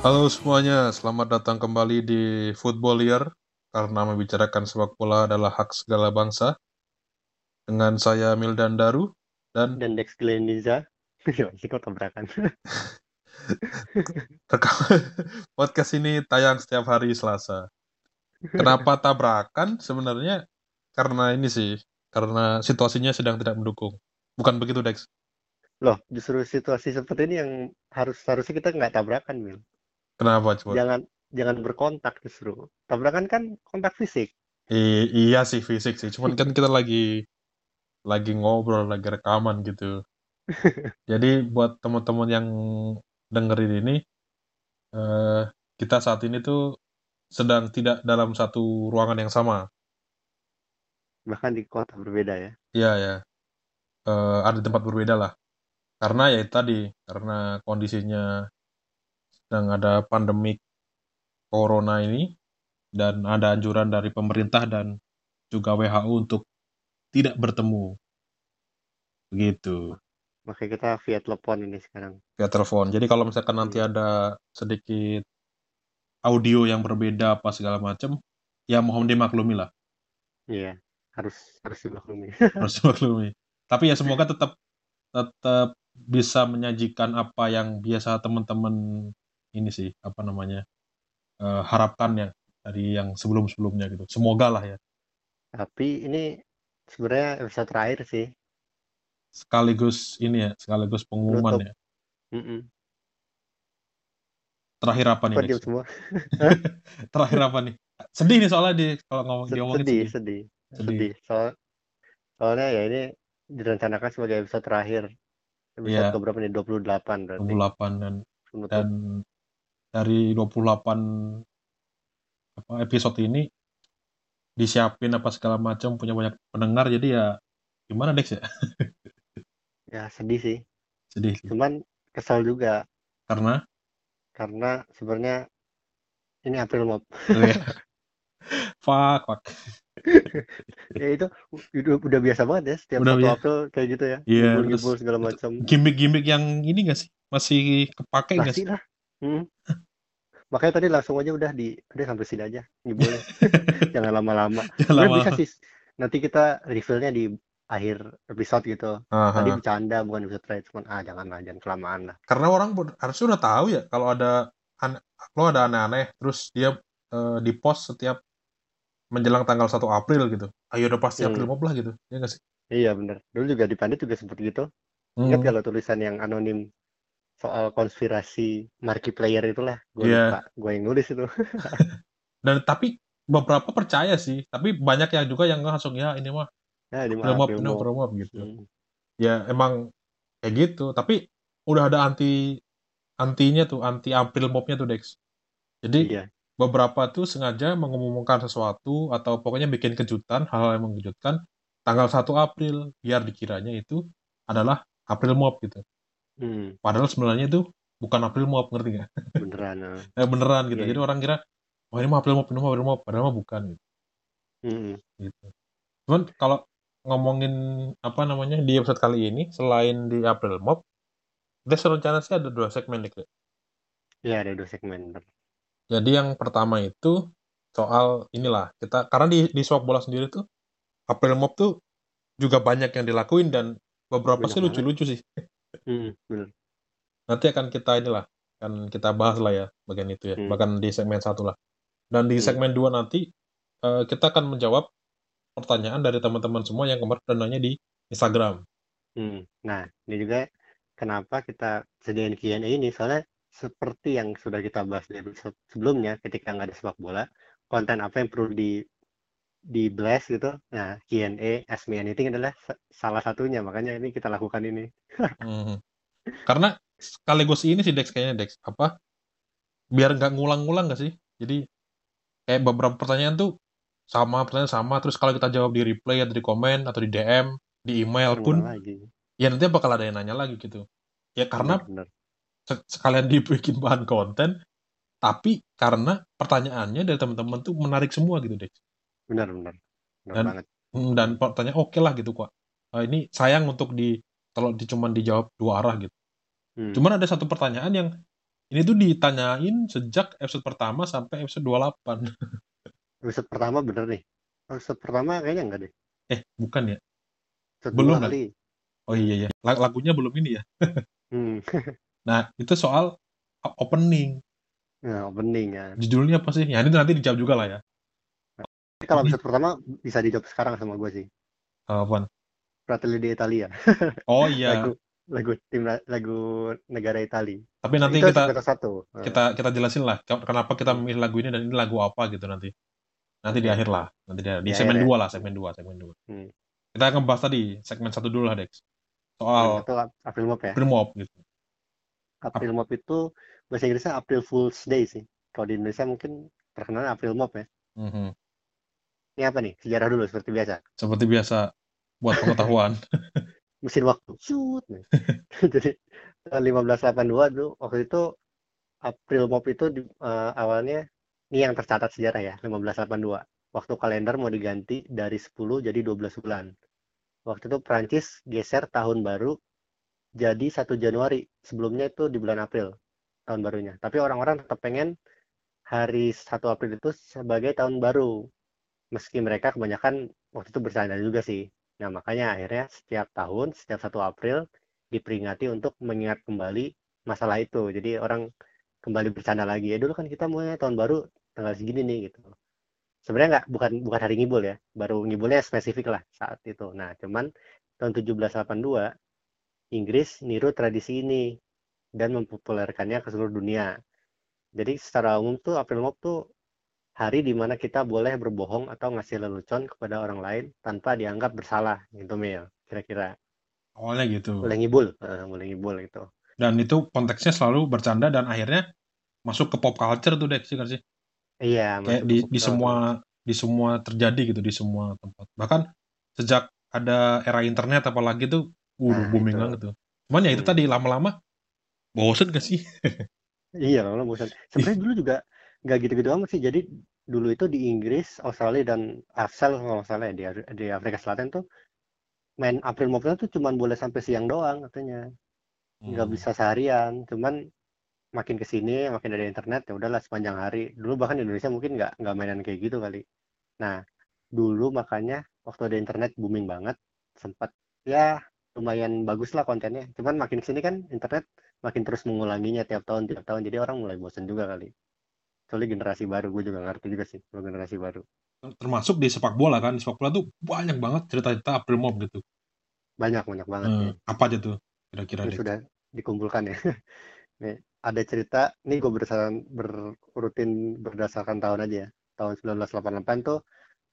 Halo semuanya, selamat datang kembali di Football Year karena membicarakan sepak bola adalah hak segala bangsa. Dengan saya Mildan Daru dan dan Dex Gleniza kok tabrakan podcast ini tayang setiap hari Selasa. Kenapa tabrakan? Sebenarnya karena ini sih, karena situasinya sedang tidak mendukung. Bukan begitu Dex? loh justru situasi seperti ini yang harus harusnya kita nggak tabrakan Mil Kenapa coba? jangan jangan berkontak justru tabrakan kan kontak fisik I- iya sih fisik sih, cuman kan kita lagi lagi ngobrol, lagi rekaman gitu. Jadi buat teman-teman yang dengerin ini, eh, kita saat ini tuh sedang tidak dalam satu ruangan yang sama. bahkan di kota berbeda ya Iya ya, Eh, ada tempat berbeda lah. Karena ya tadi, karena kondisinya sedang ada pandemik corona ini dan ada anjuran dari pemerintah dan juga WHO untuk tidak bertemu. Begitu. makanya kita via telepon ini sekarang via telepon. Jadi kalau misalkan nanti Hmm. ada sedikit audio yang berbeda apa segala macam, ya mohon dimaklumi lah, iya harus harus dimaklumi harus dimaklumi. Tapi ya semoga tetap tetap bisa menyajikan apa yang biasa teman-teman ini sih apa namanya eh, harapkan ya dari yang sebelum-sebelumnya gitu. Semoga lah ya. tapi ini sebenarnya episode terakhir sih Sekaligus ini ya, sekaligus pengumuman Penutup. ya. Mm-mm. Terakhir apa nih? semua Terakhir apa nih? Sedih nih soalnya di kalau ngomong Sed- diomongin sedih sedih. sedih Sedih. sedih soal soalnya ya ini direncanakan sebagai episode terakhir episode Iya. keberapa nih 28 berarti 28 dan penutup dan dari 28 apa episode ini disiapin apa segala macam punya banyak pendengar jadi ya gimana Dex ya? Ya sedih sih. Sedih sih. cuman kesal juga. Karena? Karena sebenarnya ini April Mop ya, fuck fuck. Ya itu udah, udah biasa banget ya setiap Udah satu biasa. April kayak gitu ya. Iya, segala macam. gimmick-gimmick yang ini gak sih? Masih kepake gak pasti sih? lah Hmm. makanya tadi langsung aja udah di udah sampai sini aja ngibulnya jangan lama-lama Jangan lama. bisa sih nanti kita revealnya di akhir episode gitu Aha. tadi bercanda bukan episode terakhir cuman ah jangan lah jangan kelamaan lah karena orang pun harusnya udah tahu ya kalau ada lo ada aneh-aneh terus dia eh, di post setiap menjelang tanggal 1 April gitu ayo udah pasti Hmm. April Mop lah gitu ya gak sih iya bener dulu juga di Pandit juga sempet gitu Ingat Hmm. kalau tulisan yang anonim soal konspirasi markiplier itulah, gue Iya. lupa, gue yang nulis itu. dan tapi beberapa percaya sih tapi banyak yang juga yang langsung ya ini mah Nah, April ini Mop gitu. Hmm. ya emang kayak gitu. Tapi udah ada anti antinya tuh anti April Mopnya tuh Dex. Jadi Iya, beberapa tuh sengaja mengumumkan sesuatu atau pokoknya bikin kejutan hal-hal yang mengejutkan tanggal 1 April biar dikiranya itu adalah April Mop gitu hmm, padahal sebenarnya itu bukan April Mop ngerti nggak beneran. nah. eh, beneran gitu Iya, jadi orang kira oh ini mah April Mop ini mah April Mop padahal mah bukan gitu. Hmm, gitu. Cuman kalau ngomongin apa namanya di episode kali ini selain di April Mop, Des rencana sih ada dua segmen nih. Kle. ya ada dua segmen. Jadi yang pertama itu soal inilah kita karena di di sepak bola sendiri tuh April Mop tuh juga banyak yang dilakuin dan beberapa Banyak sih lucu-lucu sih. Hmm. Nanti akan kita inilah kan kita bahas lah ya bagian itu ya. Hmm. Bahkan di segmen satu lah. Dan di Hmm. segmen dua nanti eh, kita akan menjawab pertanyaan dari teman-teman semua yang kemarin udah nanya di Instagram. Hmm. Nah, ini juga kenapa kita sediain Q&A ini, soalnya seperti yang sudah kita bahas di episode sebelumnya, ketika nggak ada sepak bola, konten apa yang perlu di di blast gitu. Nah, Q&A, Ask Me Anything adalah sa- salah satunya, makanya ini kita lakukan ini. Mhm. Karena sekaligus ini sih Dex kayaknya Dex apa biar nggak ngulang-ngulang nggak sih? Jadi kayak beberapa pertanyaan tuh sama pertanyaan sama terus kalau kita jawab di replay atau di komen atau di DM di email pun lagi. ya nanti bakal ada yang nanya lagi gitu. Ya karena Bener, bener. se- sekalian dibikin bahan konten tapi karena pertanyaannya dari teman-teman tuh menarik semua gitu Dex. Benar benar benar Dan- banget Hmm, Dan pertanyaan oke lah gitu kok. Eh, ini sayang untuk di kalau di cuman dijawab dua arah gitu. Hmm. Cuman ada satu pertanyaan yang Ini tuh ditanyain sejak episode pertama sampai episode 28. Episode pertama bener nih. Episode pertama kayaknya enggak deh. Eh, bukan ya? Episode Belum kan? kali. Oh iya iya. Lag- Lagunya belum ini ya. Hmm. Nah, itu soal opening. Nah, opening ya. Judulnya apa sih? Ya ini nanti dijawab juga lah ya. Tapi kalau episode pertama bisa dijawab sekarang sama gue sih. Apaan? Fratelli d'Italia. Oh iya. Lagu lagu tim lagu negara Italia. Tapi nanti itu kita satu. Kita kita jelasin lah ke- kenapa kita memilih lagu ini dan ini lagu apa gitu nanti. Nanti di Oke. akhir lah. Nanti di, di Di segmen akhir ya. 2 lah, segmen 2, segmen 2. Hmm. Kita akan bahas tadi segmen satu dulu lah, Dex. Soal Itu April Mop ya. April Mop gitu. April Mop itu bahasa Inggrisnya April Fool's Day sih. Kalau di Indonesia mungkin terkenal April Mop ya. Mhm. Ini apa nih? Sejarah dulu seperti biasa. Seperti biasa buat pengetahuan. Mesin waktu. Shoot. Nih. Jadi tahun 1582 dulu waktu itu April Mop itu di- eh, awalnya ini yang tercatat sejarah ya 1582. Waktu kalender mau diganti dari 10 jadi 12 bulan. Waktu itu Prancis geser tahun baru jadi 1 Januari. Sebelumnya itu di bulan April tahun barunya. Tapi orang-orang tetap pengen hari 1 April itu sebagai tahun baru. Meski mereka kebanyakan waktu itu bercanda juga sih. Nah, makanya akhirnya setiap tahun, setiap 1 April diperingati untuk mengingat kembali masalah itu. Jadi orang kembali bercanda lagi. Ya dulu kan kita mau tahun baru tanggal segini nih gitu. Sebenarnya nggak bukan bukan hari ngibul ya, baru ngibulnya spesifik lah saat itu. Nah, cuman tahun 1782 Inggris niru tradisi ini dan mempopulerkannya ke seluruh dunia. Jadi secara umum tuh April Mop tuh hari di mana kita boleh berbohong atau ngasih lelucon kepada orang lain tanpa dianggap bersalah gitu Mil kira-kira Awalnya gitu. boleh ngibul eh, boleh ngibul gitu Dan itu konteksnya selalu bercanda dan akhirnya masuk ke pop culture tuh Dex, iya nggak sih? iya Kayak di, di semua di semua terjadi gitu di semua tempat. Bahkan sejak ada era internet apalagi tuh uh Nah, booming itu. banget tuh. Cuman ya itu Hmm. tadi lama-lama bosen gak sih? Iya, lama bosan. Sebenarnya dulu juga nggak gitu-gitu amat sih. Jadi dulu itu di Inggris, Australia dan Afsel kalau nggak salah ya di, di Afrika Selatan tuh main April Mopnya tuh cuman boleh sampai siang doang katanya. Nggak Hmm. bisa seharian. Cuman makin ke sini, makin ada internet ya udahlah sepanjang hari. Dulu bahkan di Indonesia mungkin nggak nggak mainan kayak gitu kali. Nah, dulu makanya waktu ada internet booming banget, sempat ya lumayan bagus lah kontennya. Cuman makin ke sini kan internet makin terus mengulanginya tiap tahun tiap tahun jadi orang mulai bosan juga kali soalnya generasi baru gue juga ngerti juga sih kalau generasi baru. Termasuk di sepak bola kan. Di sepak bola tuh banyak banget cerita-cerita April Mop gitu. banyak banyak banget Eh, nih apa aja tuh kira-kira ini sudah dikumpulkan ya. Nih ada cerita ini gue berdasarkan berutin berdasarkan tahun aja ya. Tahun 1988 tuh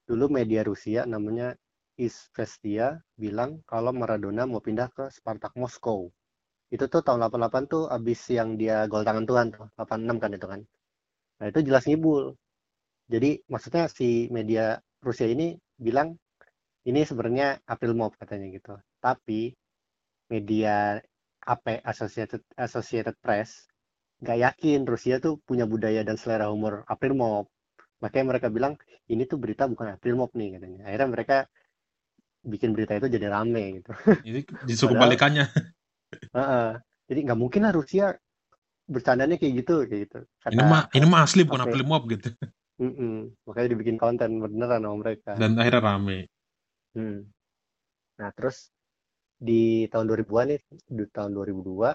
dulu media Rusia namanya Izvestia bilang kalau Maradona mau pindah ke Spartak Moskow itu tuh tahun 88 tuh abis yang dia gol tangan Tuhan tuh 86 kan itu kan nah itu jelas ngibul. Jadi maksudnya si media Rusia ini bilang ini sebenarnya April Mop katanya gitu. Tapi media AP Associated Associated Press nggak yakin Rusia tuh punya budaya dan selera humor April Mop makanya mereka bilang ini tuh berita bukan April Mop nih katanya. Akhirnya mereka bikin berita itu jadi rame gitu. Ini justru Padahal- kebalikannya. Heeh. jadi nggak mungkin lah Rusia bercandanya kayak gitu kayak gitu kata Ini mah ini mah asli bukan. April Mop gitu. Mm-mm. makanya dibikin konten beneran sama mereka Dan akhirnya rame. Hmm. Nah, terus di tahun 2000-an nih, di tahun 2002,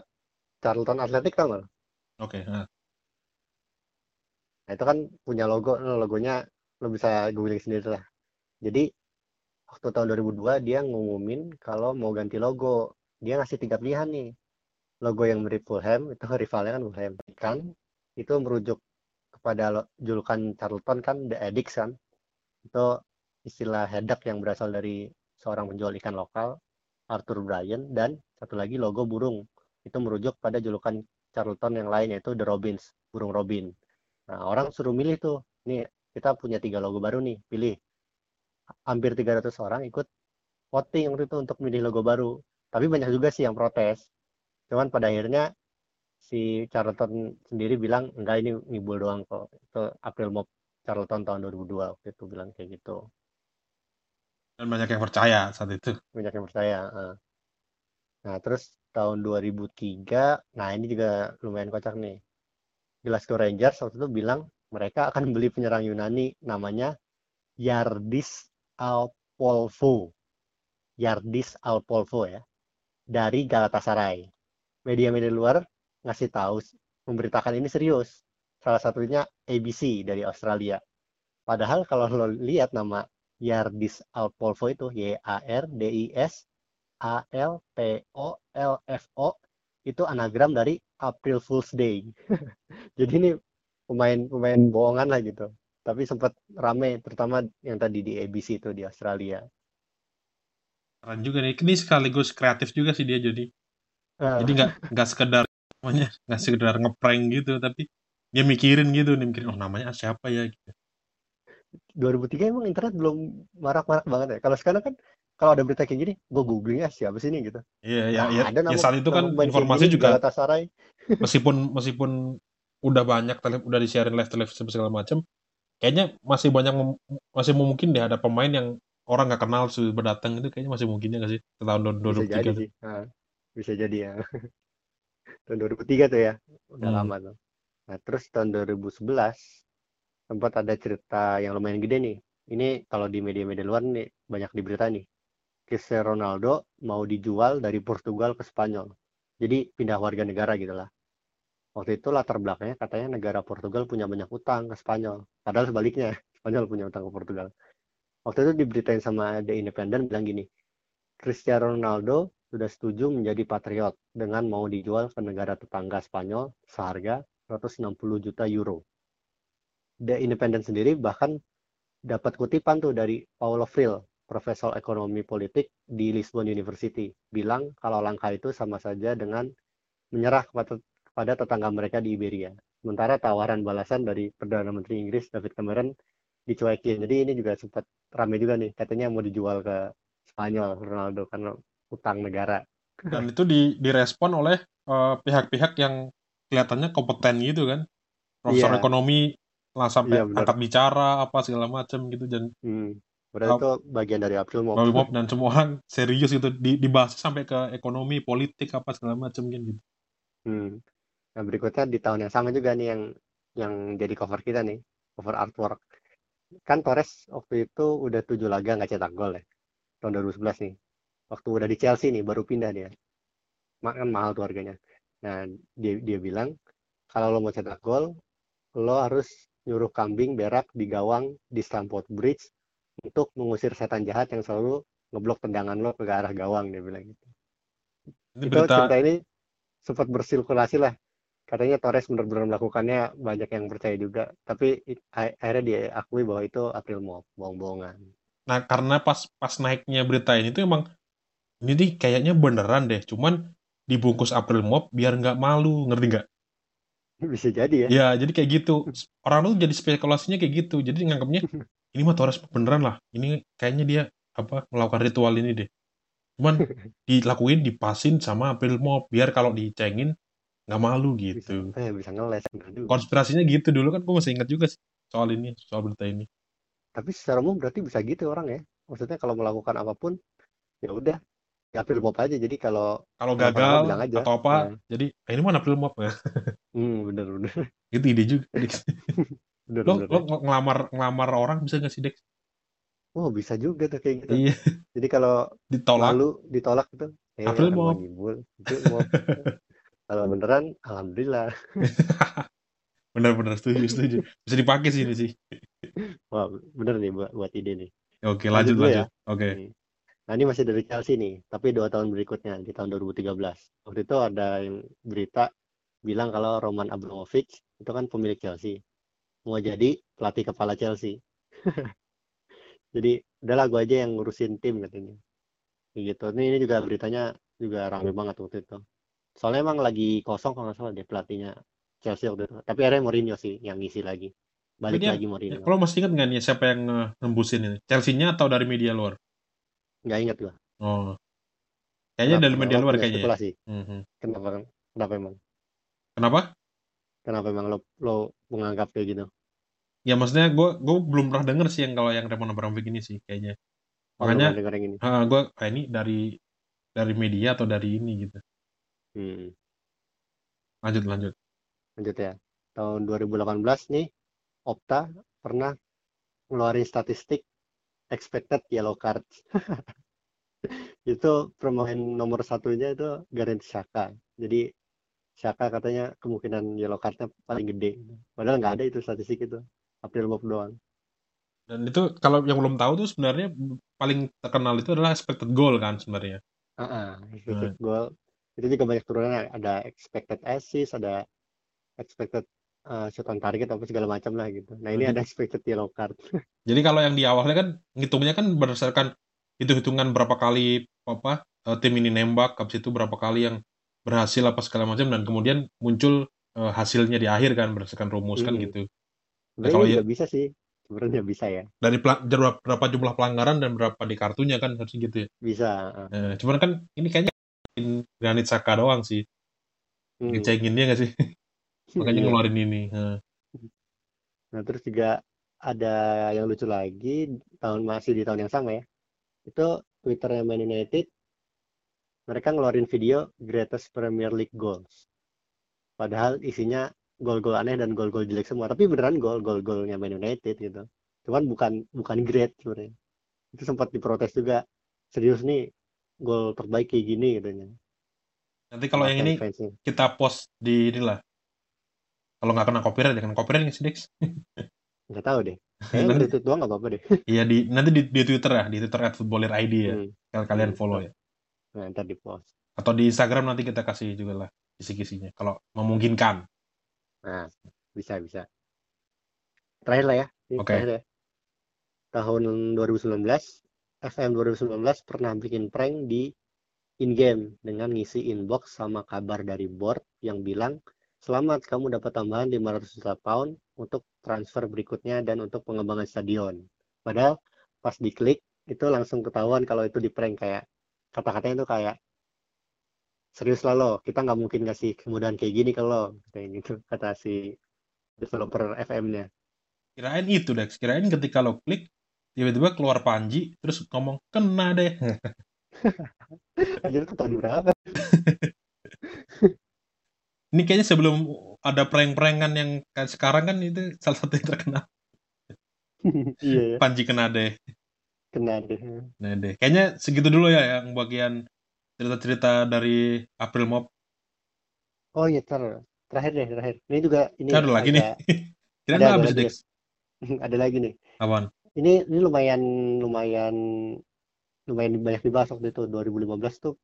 Charlton Athletic tau nggak? Oke, nah, Nah, itu kan punya logo, lo logonya lo bisa googling sendiri lah. Jadi, waktu tahun 2002 dia ngumumin kalau mau ganti logo. Dia ngasih tiga pilihan nih. Logo yang mirip Fulham, itu rivalnya kan Fulham. Kan, itu merujuk kepada julukan Charlton kan, The Addicts kan. Itu istilah hedak yang berasal dari seorang penjual ikan lokal, Arthur Bryan, dan satu lagi logo burung. Itu merujuk pada julukan Charlton yang lain yaitu The Robins, burung Robin. Nah, orang suruh milih tuh. Nih, kita punya tiga logo baru nih, pilih. Hampir 300 orang ikut voting waktu itu untuk milih logo baru. Tapi banyak juga sih yang protes. Cuman pada akhirnya si Charlton sendiri bilang, enggak ini ngibul doang kok. Itu April Mop Charlton tahun 2002 waktu itu bilang kayak gitu. dan banyak yang percaya saat itu. banyak yang percaya. Nah, terus tahun 2003, nah ini juga lumayan kocak nih. Glasgow Rangers waktu itu bilang mereka akan beli penyerang Yunani namanya Yardis Alpolvo. Yardis Alpolvo ya. Dari Galatasaray. Media-media luar ngasih tahu memberitakan ini serius. Salah satunya ABC dari Australia. Padahal kalau lo lihat nama Yardis Alpolvo itu Y A R D I S A L P O L F O itu anagram dari April Fool's Day. Jadi ini pemain-pemain bohongan lah gitu. Tapi sempat rame, terutama yang tadi di ABC itu di Australia. Keren juga nih. Ini sekaligus kreatif juga sih dia jadi. Ah, Jadi nggak nggak sekedar namanya nggak sekedar ngeprank gitu, tapi dia mikirin gitu nih mikirin oh namanya siapa ya gitu. 2003 emang internet belum marak-marak banget ya. Kalau sekarang kan kalau ada berita kayak gini, gue googling ya siapa sih ini gitu. Iya ya Nggak ya, ada ya nama, saat itu kan informasi gini juga Galatasaray. meskipun meskipun udah banyak tele, udah disiarin live televisi segala macam, kayaknya masih banyak mem- masih mungkin deh ada pemain yang orang nggak kenal sudah berdatang itu kayaknya masih mungkin ya nggak sih tahun Bisa jadi 2003 tuh. sih. Nah, bisa jadi ya. Tahun 2003 tuh ya. Udah Hmm. lama tuh. Nah, terus tahun 2011 sempat ada cerita yang lumayan gede nih. Ini kalau di media-media luar nih banyak di berita nih. Cristiano Ronaldo mau dijual dari Portugal ke Spanyol. Jadi pindah warga negara gitu lah. Waktu itu latar belakangnya katanya negara Portugal punya banyak utang ke Spanyol. Padahal sebaliknya, Spanyol punya utang ke Portugal. Waktu itu diberitain sama The Independent bilang gini, Cristiano Ronaldo sudah setuju menjadi patriot dengan mau dijual ke negara tetangga Spanyol seharga 160 juta euro. The Independent sendiri bahkan dapat kutipan tuh dari Paulo Freire, profesor ekonomi politik di Lisbon University, bilang kalau langkah itu sama saja dengan menyerah kepada, tetangga mereka di Iberia. Sementara tawaran balasan dari Perdana Menteri Inggris David Cameron dicuekin. Jadi ini juga sempat rame juga nih, katanya mau dijual ke Spanyol Ronaldo karena utang negara. Dan itu di direspon oleh eh, pihak-pihak yang kelihatannya kompeten gitu kan. Profesor Iya. ekonomi lah sampai Iya, benar. angkat bicara apa segala macam gitu dan Hmm. Berarti itu bagian dari April Mop. Bobby Mob dan semua orang serius gitu di, dibahas sampai ke ekonomi, politik apa segala macam kan gitu. Hmm. Nah, berikutnya di tahun yang sama juga nih yang yang jadi cover kita nih, cover artwork. Kan Torres waktu itu udah tujuh laga nggak cetak gol ya, tahun 2011 nih. Waktu udah di Chelsea nih, baru pindah dia. Ma- Kan mahal tuh harganya. Nah, dia dia bilang kalau lo mau cetak gol, lo harus nyuruh kambing berak di gawang di Stamford Bridge untuk mengusir setan jahat yang selalu ngeblok tendangan lo ke arah gawang dia bilang gitu. Itu berita cerita ini sempat bersirkulasi lah katanya Torres benar-benar melakukannya banyak yang percaya juga tapi akhirnya diakui bahwa itu April Mop bohong-bohongan Nah, karena pas pas naiknya berita ini tuh emang ini nih kayaknya beneran deh, cuman dibungkus April Mop biar nggak malu, ngerti nggak? bisa jadi ya Ya, jadi kayak gitu. Orang tuh jadi spekulasinya kayak gitu. Jadi nganggapnya ini mah Torres beneran lah. Ini kayaknya dia apa melakukan ritual ini deh. Cuman dilakuin dipasin sama April Mop biar kalau dicengin nggak malu bisa gitu. eh, bisa ngeles juga. Konspirasinya gitu dulu kan gue masih ingat juga sih soal ini, soal berita ini. tapi secara umum berarti bisa gitu orang ya maksudnya kalau melakukan apa pun ya udah April Mop aja jadi kalau Kalau gagal aja. atau apa, Nah. jadi "Ah, ini mana April Mop ya? hmm, bener bener Itu ide juga. bener lo bener lo ng- ngelamar ngelamar orang bisa nggak sih Dex? oh bisa juga tuh kayak gitu Iya, jadi kalau ditolak. lalu ditolak gitu eh April Mop. Mop kalau beneran alhamdulillah Benar-benar setuju, setuju. Bisa dipakai sih ini sih. wah bener nih buat buat ide nih Oke, Lanjut lanjut dulu lanjut. ya. Oke. Nah ini masih dari Chelsea nih, tapi dua tahun berikutnya di tahun 2013. Waktu itu ada yang berita bilang kalau Roman Abramovich itu kan pemilik Chelsea, mau jadi pelatih kepala Chelsea. Jadi udahlah gue aja yang ngurusin tim katanya. Gitu. Ini, ini juga beritanya juga ramai banget waktu itu. Soalnya emang lagi kosong kalau nggak salah deh pelatihnya Chelsea waktu itu. Tapi akhirnya Mourinho sih yang ngisi lagi. Balik dia- lagi Mourinho. Kalau masih ingat nggak nih siapa yang eh, nembusin ini? Chelsea-nya atau dari media luar? Nggak ingat gue. Oh. Kayaknya dari media luar kayaknya. ya. Spekulasi. Mhm. Kenapa? Kenapa emang? Kenapa? Kenapa emang lo lo menganggap kayak gitu? Ya maksudnya gue gue belum pernah denger sih yang kalau yang Roman Abramovich ini sih kayaknya. Oh, Makanya ini. ah, gue kayak ini dari dari media atau dari ini gitu. Hmm, Lanjut lanjut. lanjut ya. tahun 2018 nih Opta pernah ngeluarin statistik expected yellow card. itu pemain nomor satunya itu Granit Xhaka. Jadi Xhaka katanya kemungkinan yellow cardnya paling gede. Padahal nggak ada itu statistik itu. April Mop doang. Dan itu kalau yang belum tahu tuh sebenarnya paling terkenal itu adalah expected goal kan sebenarnya. Uh -uh, expected goal. Itu juga banyak turunannya. Ada expected assist, ada expected uh, shot on target apa segala macam lah gitu. Nah ini Jadi- ada expected yellow card. Jadi kalau yang di awalnya kan ngitungnya kan berdasarkan hitung-hitungan berapa kali apa eh, tim ini nembak, habis itu berapa kali yang berhasil apa segala macam dan kemudian muncul eh, hasilnya di akhir kan berdasarkan rumus kan Mm-mm. gitu. Sebenarnya kalau ya- bisa sih. Sebenarnya bisa ya. Dari berapa, berapa jumlah pelanggaran dan berapa di kartunya kan harusnya gitu ya. Bisa. uh. Eh, cuman kan ini kayaknya Granit Saka doang sih. Hmm. Ngecengin dia nggak sih? Makanya Iya. ngeluarin ini. Eh, Nah, terus juga ada yang lucu lagi tahun masih di tahun yang sama ya. Itu Twitternya Man United mereka ngeluarin video greatest Premier League goals. Padahal isinya gol-gol aneh dan gol-gol jelek semua. Tapi beneran gol gol-golnya Man United gitu. Cuman bukan bukan great sebenarnya. Itu sempat diprotes juga. Serius nih gol terbaik kayak gini katanya. Nanti kalau yang ini Fansnya. kita post di inilah. Kalau nggak kena copyright, ya kena copyright nggak sih, Dex? nggak tahu deh. Kayaknya Nanti- doang nggak apa-apa deh. Iya di nanti di, di Twitter ya, di Twitter @footballerID ya. Hmm. Kal- Kalian Hmm. follow ya. Nah, ntar di post. Atau di Instagram nanti kita kasih juga lah kisi-kisinya kalau memungkinkan. Nah, bisa bisa. Terakhir lah ya. Oke. terakhir ya. Tahun 2019, FM 2019 pernah bikin prank di in-game dengan ngisi inbox sama kabar dari board yang bilang, "Selamat, kamu dapat tambahan 500 juta pound untuk transfer berikutnya dan untuk pengembangan stadion." Padahal pas diklik itu langsung ketahuan kalau itu di prank kayak kata-katanya itu kayak serius lah lo, kita nggak mungkin ngasih kemudahan kayak gini ke lo, kayak gitu kata si developer FM-nya. Kirain itu Dex, kirain ketika lo klik tiba-tiba keluar Panji terus ngomong kena deh. Anjir itu tahun berapa? Ini kayaknya sebelum ada prank-prankan yang sekarang kan itu salah satu yang terkenal. iya ya, Panji kena deh. kena deh. Nah deh. Kayaknya segitu dulu ya yang bagian cerita-cerita dari April Mop. Oh iya, ter terakhir deh, terakhir. Ini juga ini ada lagi nih. Kira Ada- ada habis lagi. Ada lagi nih. Apaan? Ini ini lumayan lumayan lumayan banyak dibahas waktu itu 2015 tuh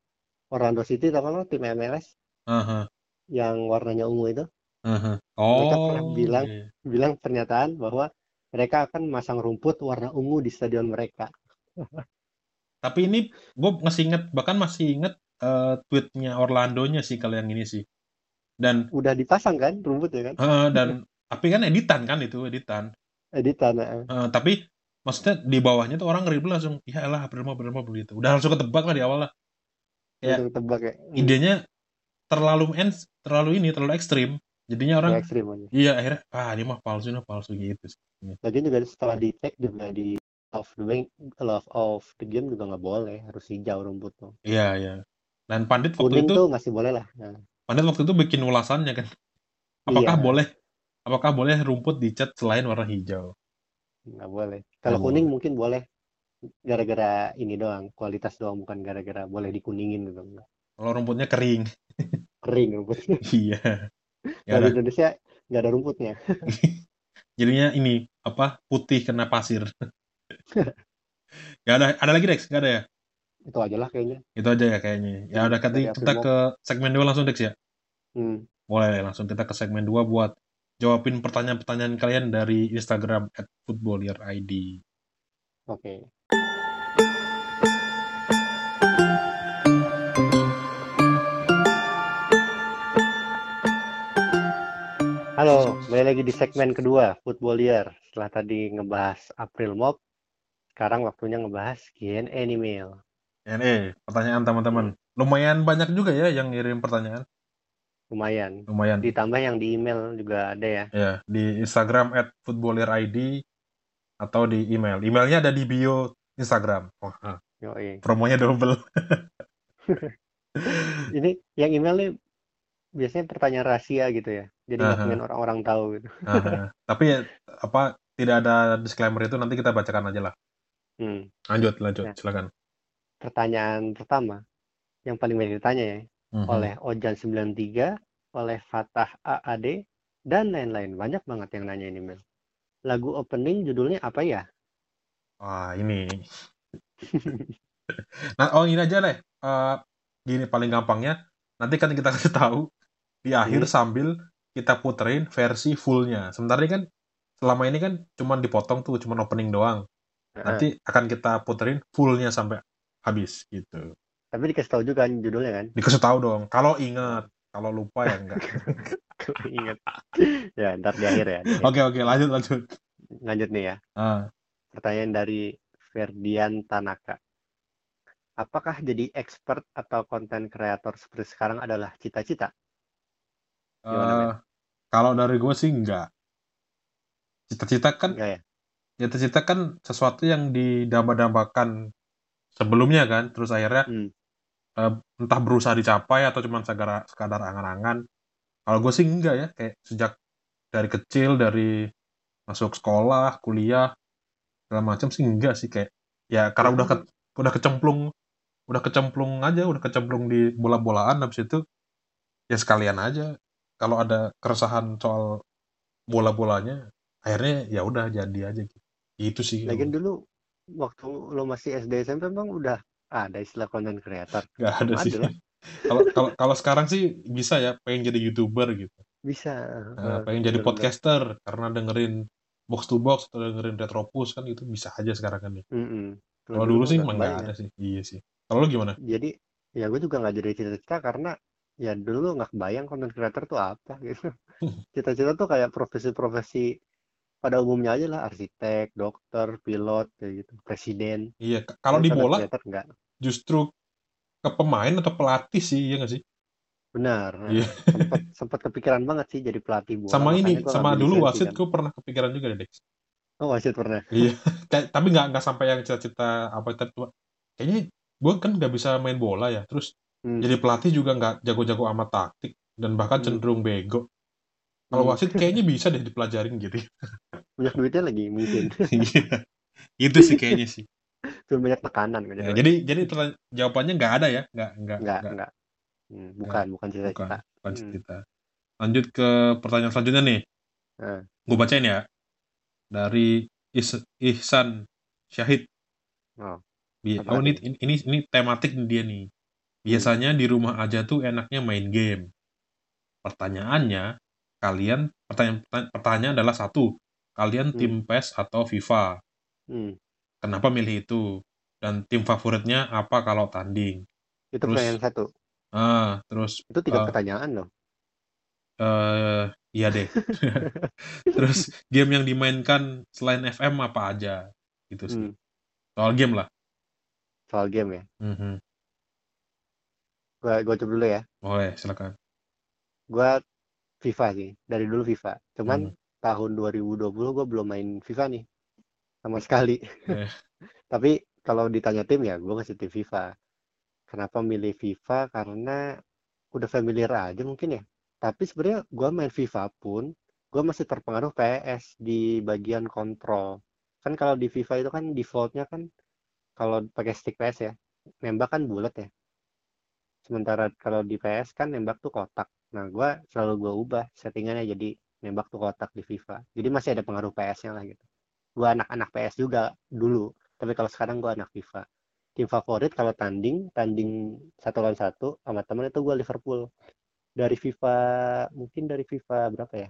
Orlando City kan lo tim MLS Aha, yang warnanya ungu itu. Mereka Oh, pernah bilang, iya. bilang pernyataan bahwa mereka akan masang rumput warna ungu di stadion mereka. Tapi ini gue masih inget, bahkan masih inget eh, tweetnya Orlandonya sih kalau yang ini sih. Dan Udah dipasang kan rumput ya kan? eh, dan tapi kan editan kan itu editan. Editan. eh. Eh, tapi maksudnya di bawahnya tuh orang ngeribut langsung, ya Mop, April Mop begitu. Udah langsung ketebak lah di awal lah. Ya. Untuk tebak ya. Hmm, Idenya terlalu ens, terlalu ini, terlalu ekstrim. Jadinya orang, ya, ekstrim aja. iya akhirnya, ah ini mah palsu, ini palsu gitu. Lagian juga setelah di tag juga di of the bank, love of the game juga nggak boleh harus hijau rumput tuh. Iya, iya. Dan Pandit waktu Kuning itu, tuh masih boleh lah. Nah, Pandit waktu itu bikin ulasannya kan. Apakah Iya. boleh, apakah boleh rumput dicat selain warna hijau? nggak boleh. Kalau kuning mungkin boleh gara-gara ini doang, kualitas doang bukan gara-gara boleh dikuningin gitu. Nggak. Kalau rumputnya kering. Kering rumputnya. iya. Ya Kalau di Indonesia nggak ada rumputnya. Jadinya ini apa putih kena pasir. Gak ada, ada lagi Dex? Gak ada ya? Itu aja lah kayaknya. Itu aja ya kayaknya. Ya udah Dari kita, ke segmen 2 langsung Dex ya. Hmm. Boleh langsung kita ke segmen 2 buat jawabin pertanyaan-pertanyaan kalian dari Instagram @footballerid. Oke. Halo, kembali lagi di segmen kedua, Footballier. Setelah tadi ngebahas April Mop, sekarang waktunya ngebahas Q&A email. Eh, pertanyaan teman-teman. Lumayan banyak juga ya yang ngirim pertanyaan. Lumayan. Lumayan. Ditambah yang di email juga ada ya. Ya, di Instagram @footballerid atau di email. Emailnya ada di bio Instagram. Wah, Yoi. promonya double. Ini yang email nih biasanya pertanyaan rahasia gitu ya. Jadi nggak pengen orang-orang tahu gitu. aha. Tapi ya, apa tidak ada disclaimer itu nanti kita bacakan aja lah. Hmm. Lanjut, lanjut, Nah, silakan. pertanyaan pertama yang paling banyak ditanya ya Mhm. oleh Ojan 93, oleh Fatah AAD dan lain-lain. Banyak banget yang nanya ini, Mel. Lagu opening judulnya apa ya? Wah, ini. Nah, oh ini aja deh. Eh, gini paling gampangnya. Nanti kan kita kasih tahu di akhir Hmm. sambil kita puterin versi fullnya. Sementara ini kan selama ini kan cuman dipotong tuh, cuman opening doang. Heeh. Nanti akan kita puterin fullnya sampai habis gitu. Tapi dikasih tahu juga kan judulnya kan? Dikasih tahu dong. Kalau ingat, kalau lupa ya enggak. Kalau ingat. ya, ntar di akhir ya. Oke oke lanjut lanjut. Lanjut nih ya. Ah, Pertanyaan dari Ferdian Tanaka. Apakah jadi expert atau konten kreator seperti sekarang adalah cita-cita? Gimana, eh, kalau dari gue sih enggak. Cita-cita kan Enggak ya? cita-cita kan sesuatu yang didamba-dambakan sebelumnya kan, terus akhirnya Hmm. eh, entah berusaha dicapai atau cuma sekadar sekadar angan-angan. Kalau gue sih enggak ya, kayak sejak dari kecil dari masuk sekolah, kuliah segala macam sih enggak sih kayak ya karena udah ke- udah kecemplung udah kecemplung aja, udah kecemplung di bola-bolaan habis itu ya sekalian aja kalau ada keresahan soal bola-bolanya akhirnya ya udah jadi aja gitu. Itu sih. Lagian dulu waktu lo masih SD SMP emang udah ada istilah konten kreator. Nggak ada sih. Kalau kalau kalau sekarang sih bisa ya pengen jadi youtuber gitu. Bisa. Nah, pengen jadi podcaster karena dengerin box to box atau dengerin retropus kan itu bisa aja sekarang kan ya. Mm-mm. Kalau dulu mah sih emang nggak ada sih. Iya sih. Kalau lu gimana? Jadi ya gue juga nggak jadi cita-cita karena ya dulu nggak kebayang konten kreator tuh apa gitu. Cita-cita tuh kayak profesi-profesi pada umumnya aja lah arsitek, dokter, pilot kayak gitu, presiden. Iya, kalau di bola enggak. justru ke pemain atau pelatih sih, iya nggak sih? Benar. Iya. Sempat sempat kepikiran banget sih jadi pelatih bola. Sama ini, sama dulu wasit kan. gue pernah kepikiran juga deh. Oh wasit pernah. Iya, tapi nggak nggak sampai yang cita-cita apa cuma kayaknya gue kan nggak bisa main bola ya, terus Hmm. jadi pelatih juga nggak jago-jago amat taktik dan bahkan Hmm. cenderung bego. Kalau Hmm. wasit kayaknya bisa deh dipelajarin gitu. Banyak duitnya lagi mungkin. Iya, itu sih kayaknya sih. Cuma banyak tekanan kan. Ya, jadi jadi jawabannya nggak ada ya, nggak nggak enggak, nggak enggak. Hmm, bukan, bukan bukan cita-cita. bukan Hmm. cita. Lanjut ke pertanyaan selanjutnya nih. Nah, Gue bacain ya. Dari Is- Ihsan Syahid. oh, Bi- Oh ini, ini ini tematik dia nih. Biasanya di rumah aja tuh enaknya main game. Pertanyaannya, kalian pertanyaan pertanyaan- adalah satu, kalian Hmm. tim PES atau FIFA? hmm. Kenapa milih itu? Dan tim favoritnya apa kalau tanding? Itu Terus- pertanyaan satu. Ah, terus Itu tiga eh, pertanyaan loh. eh iya deh. Terus game yang dimainkan selain FM apa aja? Gitu sih. Hmm. Soal game lah. Soal game ya. Mhm. Gua, gua coba dulu ya. Boleh, silakan. Gua FIFA sih. Dari dulu FIFA. Cuman Hmm. tahun 2020 gua belum main FIFA nih. Sama sekali. Eh. Tapi kalau ditanya tim ya gua masih tim FIFA. Kenapa milih FIFA? Karena udah familiar aja mungkin ya. Tapi sebenarnya gua main FIFA pun gua masih terpengaruh PS di bagian kontrol. Kan kalau di FIFA itu kan defaultnya kan kalau pakai stick PS ya, nembak kan bulat ya. Sementara kalau di PS kan nembak tuh kotak. Nah, gua selalu gua ubah settingannya jadi nembak tuh kotak di FIFA. Jadi masih ada pengaruh PS-nya lah gitu. Gua anak-anak PS juga dulu, tapi kalau sekarang gua anak FIFA. Tim favorit kalau tanding, tanding satu lawan satu sama temen itu gua Liverpool. Dari FIFA, mungkin dari FIFA berapa ya?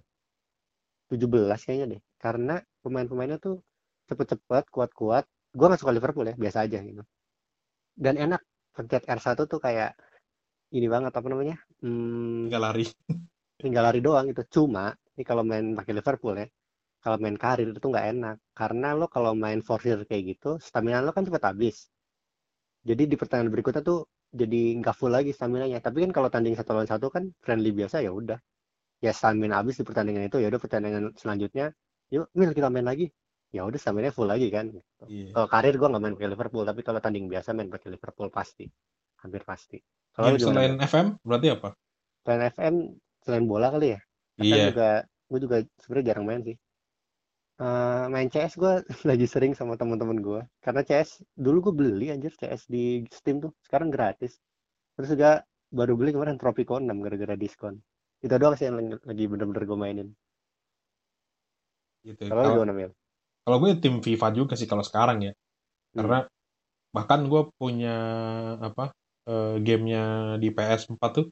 17 kayaknya deh. Karena pemain-pemainnya tuh cepet-cepet, kuat-kuat. Gua nggak suka Liverpool ya, biasa aja gitu. Dan enak, pencet R1 tuh kayak ini banget apa namanya? Hmm, Tinggal lari. tinggal lari doang gitu. Cuma ini kalau main pakai Liverpool ya, kalau main karir itu nggak enak karena lo kalau main forfeit kayak gitu, stamina lo kan cepet habis. Jadi di pertandingan berikutnya tuh jadi nggak full lagi stamina-nya. Tapi kan kalau tanding satu lawan satu kan friendly biasa ya udah. Ya stamina habis di pertandingan itu ya udah pertandingan selanjutnya, yuk Mil kita main lagi. Ya udah stamina full lagi kan. gitu. Iya. Kalau karir gua nggak main pakai Liverpool, tapi kalau tanding biasa main pakai Liverpool pasti, hampir pasti. Kalau Game lu gimana? selain FM berarti apa? selain FM selain bola kali ya Iya. juga gue juga sebenarnya jarang main sih Eh, main CS gue lagi sering sama teman-teman gue karena CS dulu gue beli anjir CS di Steam tuh sekarang gratis terus juga baru beli kemarin Tropico 6 gara-gara diskon itu doang sih yang lagi- bener-bener gue mainin Gitu. kalau gimana Mil? kalau gue tim FIFA juga sih kalau sekarang ya. Hmm. Karena bahkan gue punya apa eh, gamenya di PS4 tuh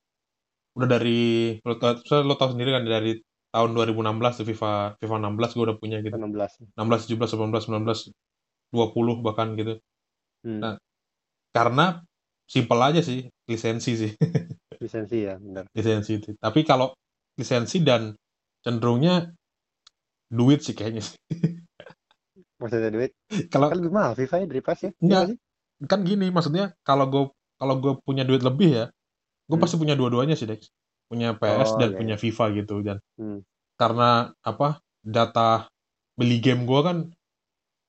udah dari lo, tau- lo tau sendiri kan dari tahun 2016 tuh FIFA FIFA 16 gue udah punya gitu. 16 16, 17, 18, 19, 20 bahkan gitu. hmm. Nah. Karena simpel aja sih lisensi sih lisensi ya bener lisensi itu. Tapi kalau lisensi dan cenderungnya duit sih kayaknya sih. maksudnya duit Kalau kan lebih mahal FIFA ya dari PES ya Enggak. kan gini maksudnya kalau gue kalau gue punya duit lebih ya gue Hmm. pasti punya dua-duanya sih Dex punya PS Oh, dan iya, punya FIFA gitu dan Hmm. karena apa data beli game gue kan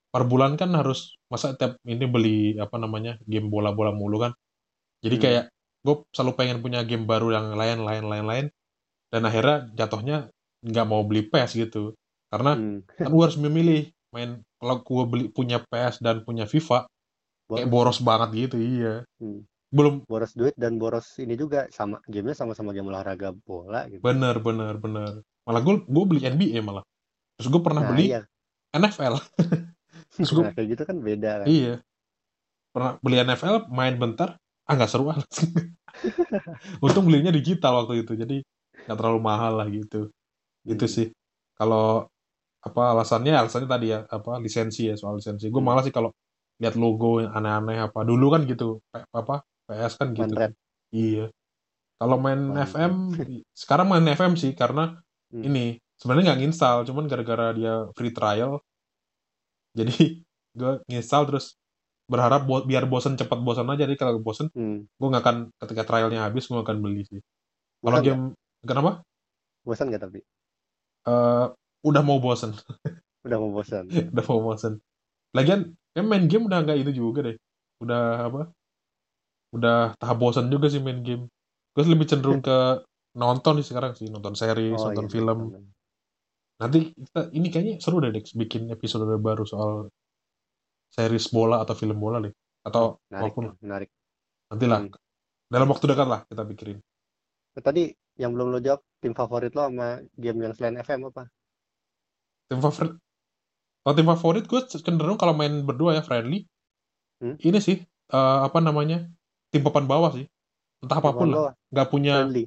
per bulan kan harus masa tiap ini beli apa namanya game bola-bola mulu kan jadi Hmm. kayak gue selalu pengen punya game baru yang lain lain lain lain dan akhirnya jatuhnya nggak mau beli PS gitu karena Hmm. kan gue harus memilih main kalau gue beli punya PS dan punya FIFA kayak boros boros banget gitu iya Hmm. Belum. Boros duit dan boros ini juga sama gamenya sama-sama game olahraga bola gitu. Bener bener bener malah gue gue beli NBA malah. Terus gue pernah nah beli iya. NFL terus gue nah, kayak gitu kan beda kan. Iya. Pernah beli NFL main bentar ah nggak seru amat untung belinya digital waktu itu jadi nggak terlalu mahal lah gitu. Itu Hmm. sih. Kalau apa alasannya alasannya tadi ya apa lisensi ya soal lisensi. Gue Hmm. malah sih kalau lihat logo yang aneh-aneh apa dulu kan gitu apa PS kan gitu. Manfred. iya. Kalau main Manfred. FM sekarang main FM sih karena Hmm. ini sebenarnya nggak nginstal cuman gara-gara dia free trial. Jadi gue nginstal terus berharap buat biar bosen cepat bosan aja. Jadi kalau bosen Hmm. gue nggak akan ketika trialnya habis gue nggak akan beli sih. Kalau game kenapa? Bosan gak tapi? Eh, udah mau bosen. Udah mau bosan udah mau bosen. Lagian ya main game udah nggak itu juga deh. Udah apa udah tahap bosan juga sih main game. Gue lebih cenderung ke nonton sih sekarang sih nonton series oh nonton iya film. nonton. nanti kita ini kayaknya seru deh Dex bikin episode baru soal series bola atau film bola deh atau menarik walaupun tuh, menarik. Nantilah Hmm. dalam waktu dekat lah kita pikirin. Tadi yang belum lo jawab tim favorit lo sama game yang selain FM apa? Tim favorit? Kalau tim favorit gue cenderung kalau main berdua ya friendly. Hmm. ini sih eh, apa namanya tim papan bawah sih. Entah apa pun lah. nggak punya friendly.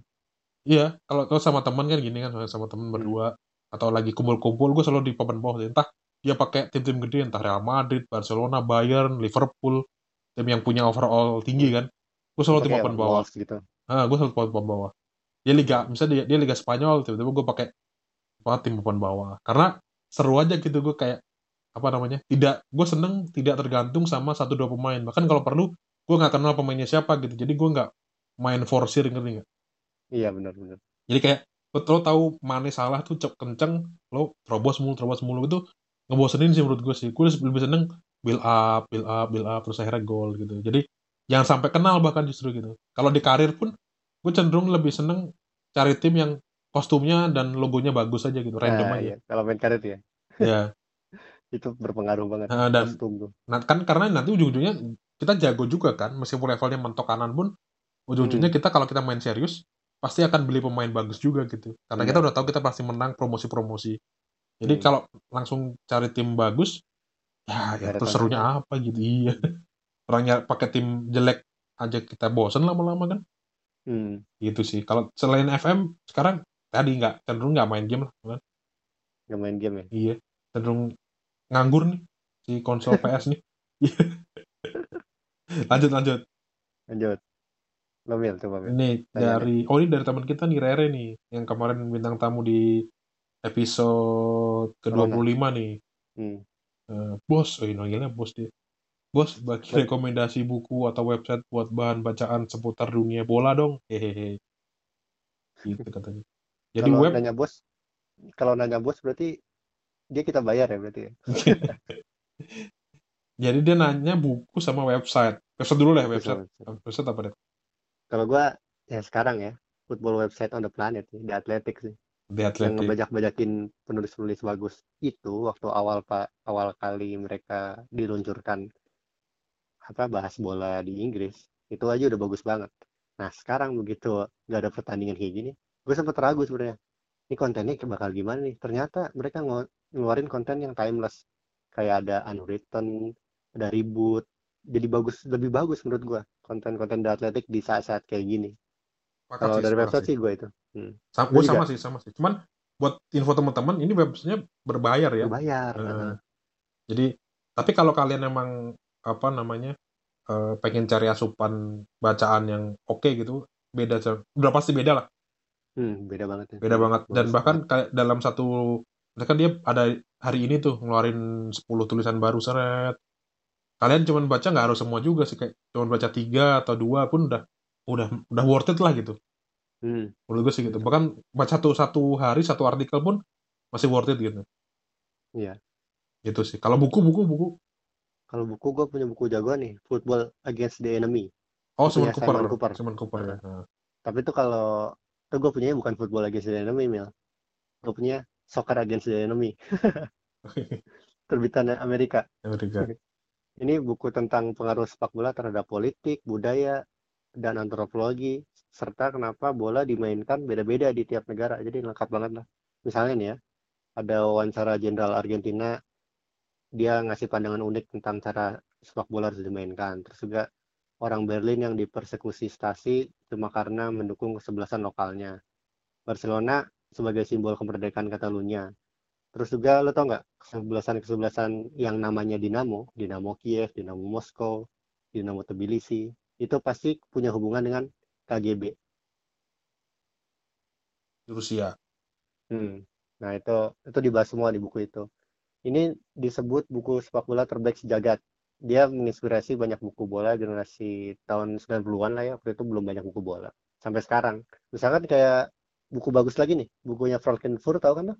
Iya kalau kalau sama teman kan gini kan sama teman Hmm. berdua atau lagi kumpul-kumpul gue selalu di papan bawah sih. entah dia pakai tim-tim gede entah Real Madrid Barcelona Bayern Liverpool tim yang punya overall tinggi kan. Gue selalu tim papan bawah. Gitu. Ah gue selalu papan bawah. Dia liga misalnya dia, dia liga Spanyol tiba-tiba gue pakai apa tim papan bawah. Karena seru aja gitu gue kayak apa namanya tidak gue seneng tidak tergantung sama satu dua pemain. Bahkan kalau perlu gue nggak kenal pemainnya siapa gitu. Jadi gue nggak main forsir ngerti nggak? Iya benar-benar jadi kayak lo, tahu Mane salah tuh cep kenceng lo terobos mulu terobos mulu itu ngebosenin sih menurut gue sih. Gue lebih seneng build up build up build up terus akhirnya gol gitu. Jadi jangan sampai kenal bahkan justru gitu. Kalau di karir pun gue cenderung lebih seneng cari tim yang kostumnya dan logonya bagus aja gitu random nah, aja. iya. kalau main karet ya. Ya itu berpengaruh banget Nah, dan kostum tuh. Nah, kan karena nanti ujung-ujungnya kita jago juga kan meskipun levelnya mentok kanan pun ujung-ujungnya Hmm. kita kalau kita main serius pasti akan beli pemain bagus juga gitu karena Iya. kita udah tahu kita pasti menang promosi-promosi jadi Hmm. kalau langsung cari tim bagus ya, ya terus serunya apa gitu iya orangnya pakai tim jelek aja kita bosen lama-lama kan hmm. gitu sih kalau selain FM sekarang tadi nggak cenderung nggak main game lah kan? nggak main game ya iya cenderung nganggur nih si konsol PS nih lanjut lanjut lanjut lo Mil coba Mil ini Tanya dari oh ini dari teman kita nih Rere nih yang kemarin bintang tamu di episode ke-25 nih hmm. Eh, bos, oh ini manggilnya bos dia. Bos, bagi rekomendasi buku atau website buat bahan bacaan seputar dunia bola dong. Hehehe. Gitu katanya. Jadi kalau web nanya bos kalau nanya bos berarti dia kita bayar ya berarti ya Jadi dia nanya buku sama website. Website dulu deh, website. sama Website apa deh? kalau gua ya sekarang ya football website on the planet sih, The Athletic sih. The Yang Athletic. ngebajak-bajakin penulis-penulis bagus. Itu waktu awal pak awal kali mereka diluncurkan apa bahas bola di Inggris, itu aja udah bagus banget. Nah, sekarang begitu nggak ada pertandingan kayak gini, gue sempet ragu sebenarnya. Ini kontennya bakal gimana nih? Ternyata mereka ngeluarin konten yang timeless. Kayak ada unwritten, ada reboot. Jadi bagus, lebih bagus menurut gua konten-konten The Athletic di saat-saat kayak gini. Kalau dari website sih. gue itu. Hmm. Sama, juga sama sih, sama sih. Cuman buat info teman-teman, ini websitenya berbayar ya. berbayar. Eh, Heeh. jadi, tapi kalau kalian emang apa namanya eh, pengen cari asupan bacaan yang oke gitu, beda udah pasti beda lah, Hmm, beda banget ya. beda banget. Dan Bagus bahkan kayak dalam satu, misalkan dia ada hari ini tuh ngeluarin 10 tulisan baru seret. Kalian cuman baca nggak harus semua juga sih, kayak cuman baca tiga atau dua pun udah udah udah worth it lah gitu. Hmm, Menurut gue sih gitu. Bahkan baca satu satu hari satu artikel pun masih worth it gitu. iya. Gitu sih. Kalau buku buku buku Kalau buku gue punya buku jagoan nih, Football Against the Enemy. Oh, Itu Simon Cooper. Simon Cooper. Simon Cooper ya. Nah. Tapi itu kalau itu gue punya bukan Football Against the Enemy, Mil. Gue punya Soccer Against the Enemy, terbitan Amerika. Amerika. Ini buku tentang pengaruh sepak bola terhadap politik, budaya, dan antropologi, serta kenapa bola dimainkan beda-beda di tiap negara. Jadi lengkap banget lah. Misalnya nih ya, ada wawancara jenderal Argentina, dia ngasih pandangan unik tentang cara sepak bola harus dimainkan. Terus juga orang Berlin yang dipersekusi Stasi cuma karena mendukung kesebelasan lokalnya. Barcelona sebagai simbol kemerdekaan Catalunya. Terus juga lo tau nggak kesebelasan-kesebelasan yang namanya Dinamo, Dinamo Kiev, Dinamo Moskow, Dinamo Tbilisi, itu pasti punya hubungan dengan KGB. Rusia. Hmm. Nah itu itu dibahas semua di buku itu. Ini disebut buku sepak bola terbaik sejagat. Dia menginspirasi banyak buku bola generasi tahun 90-an lah ya. Waktu itu belum banyak buku bola. Sampai sekarang. Misalkan kayak buku bagus lagi nih. Bukunya Frankenfurt tahu kan lo?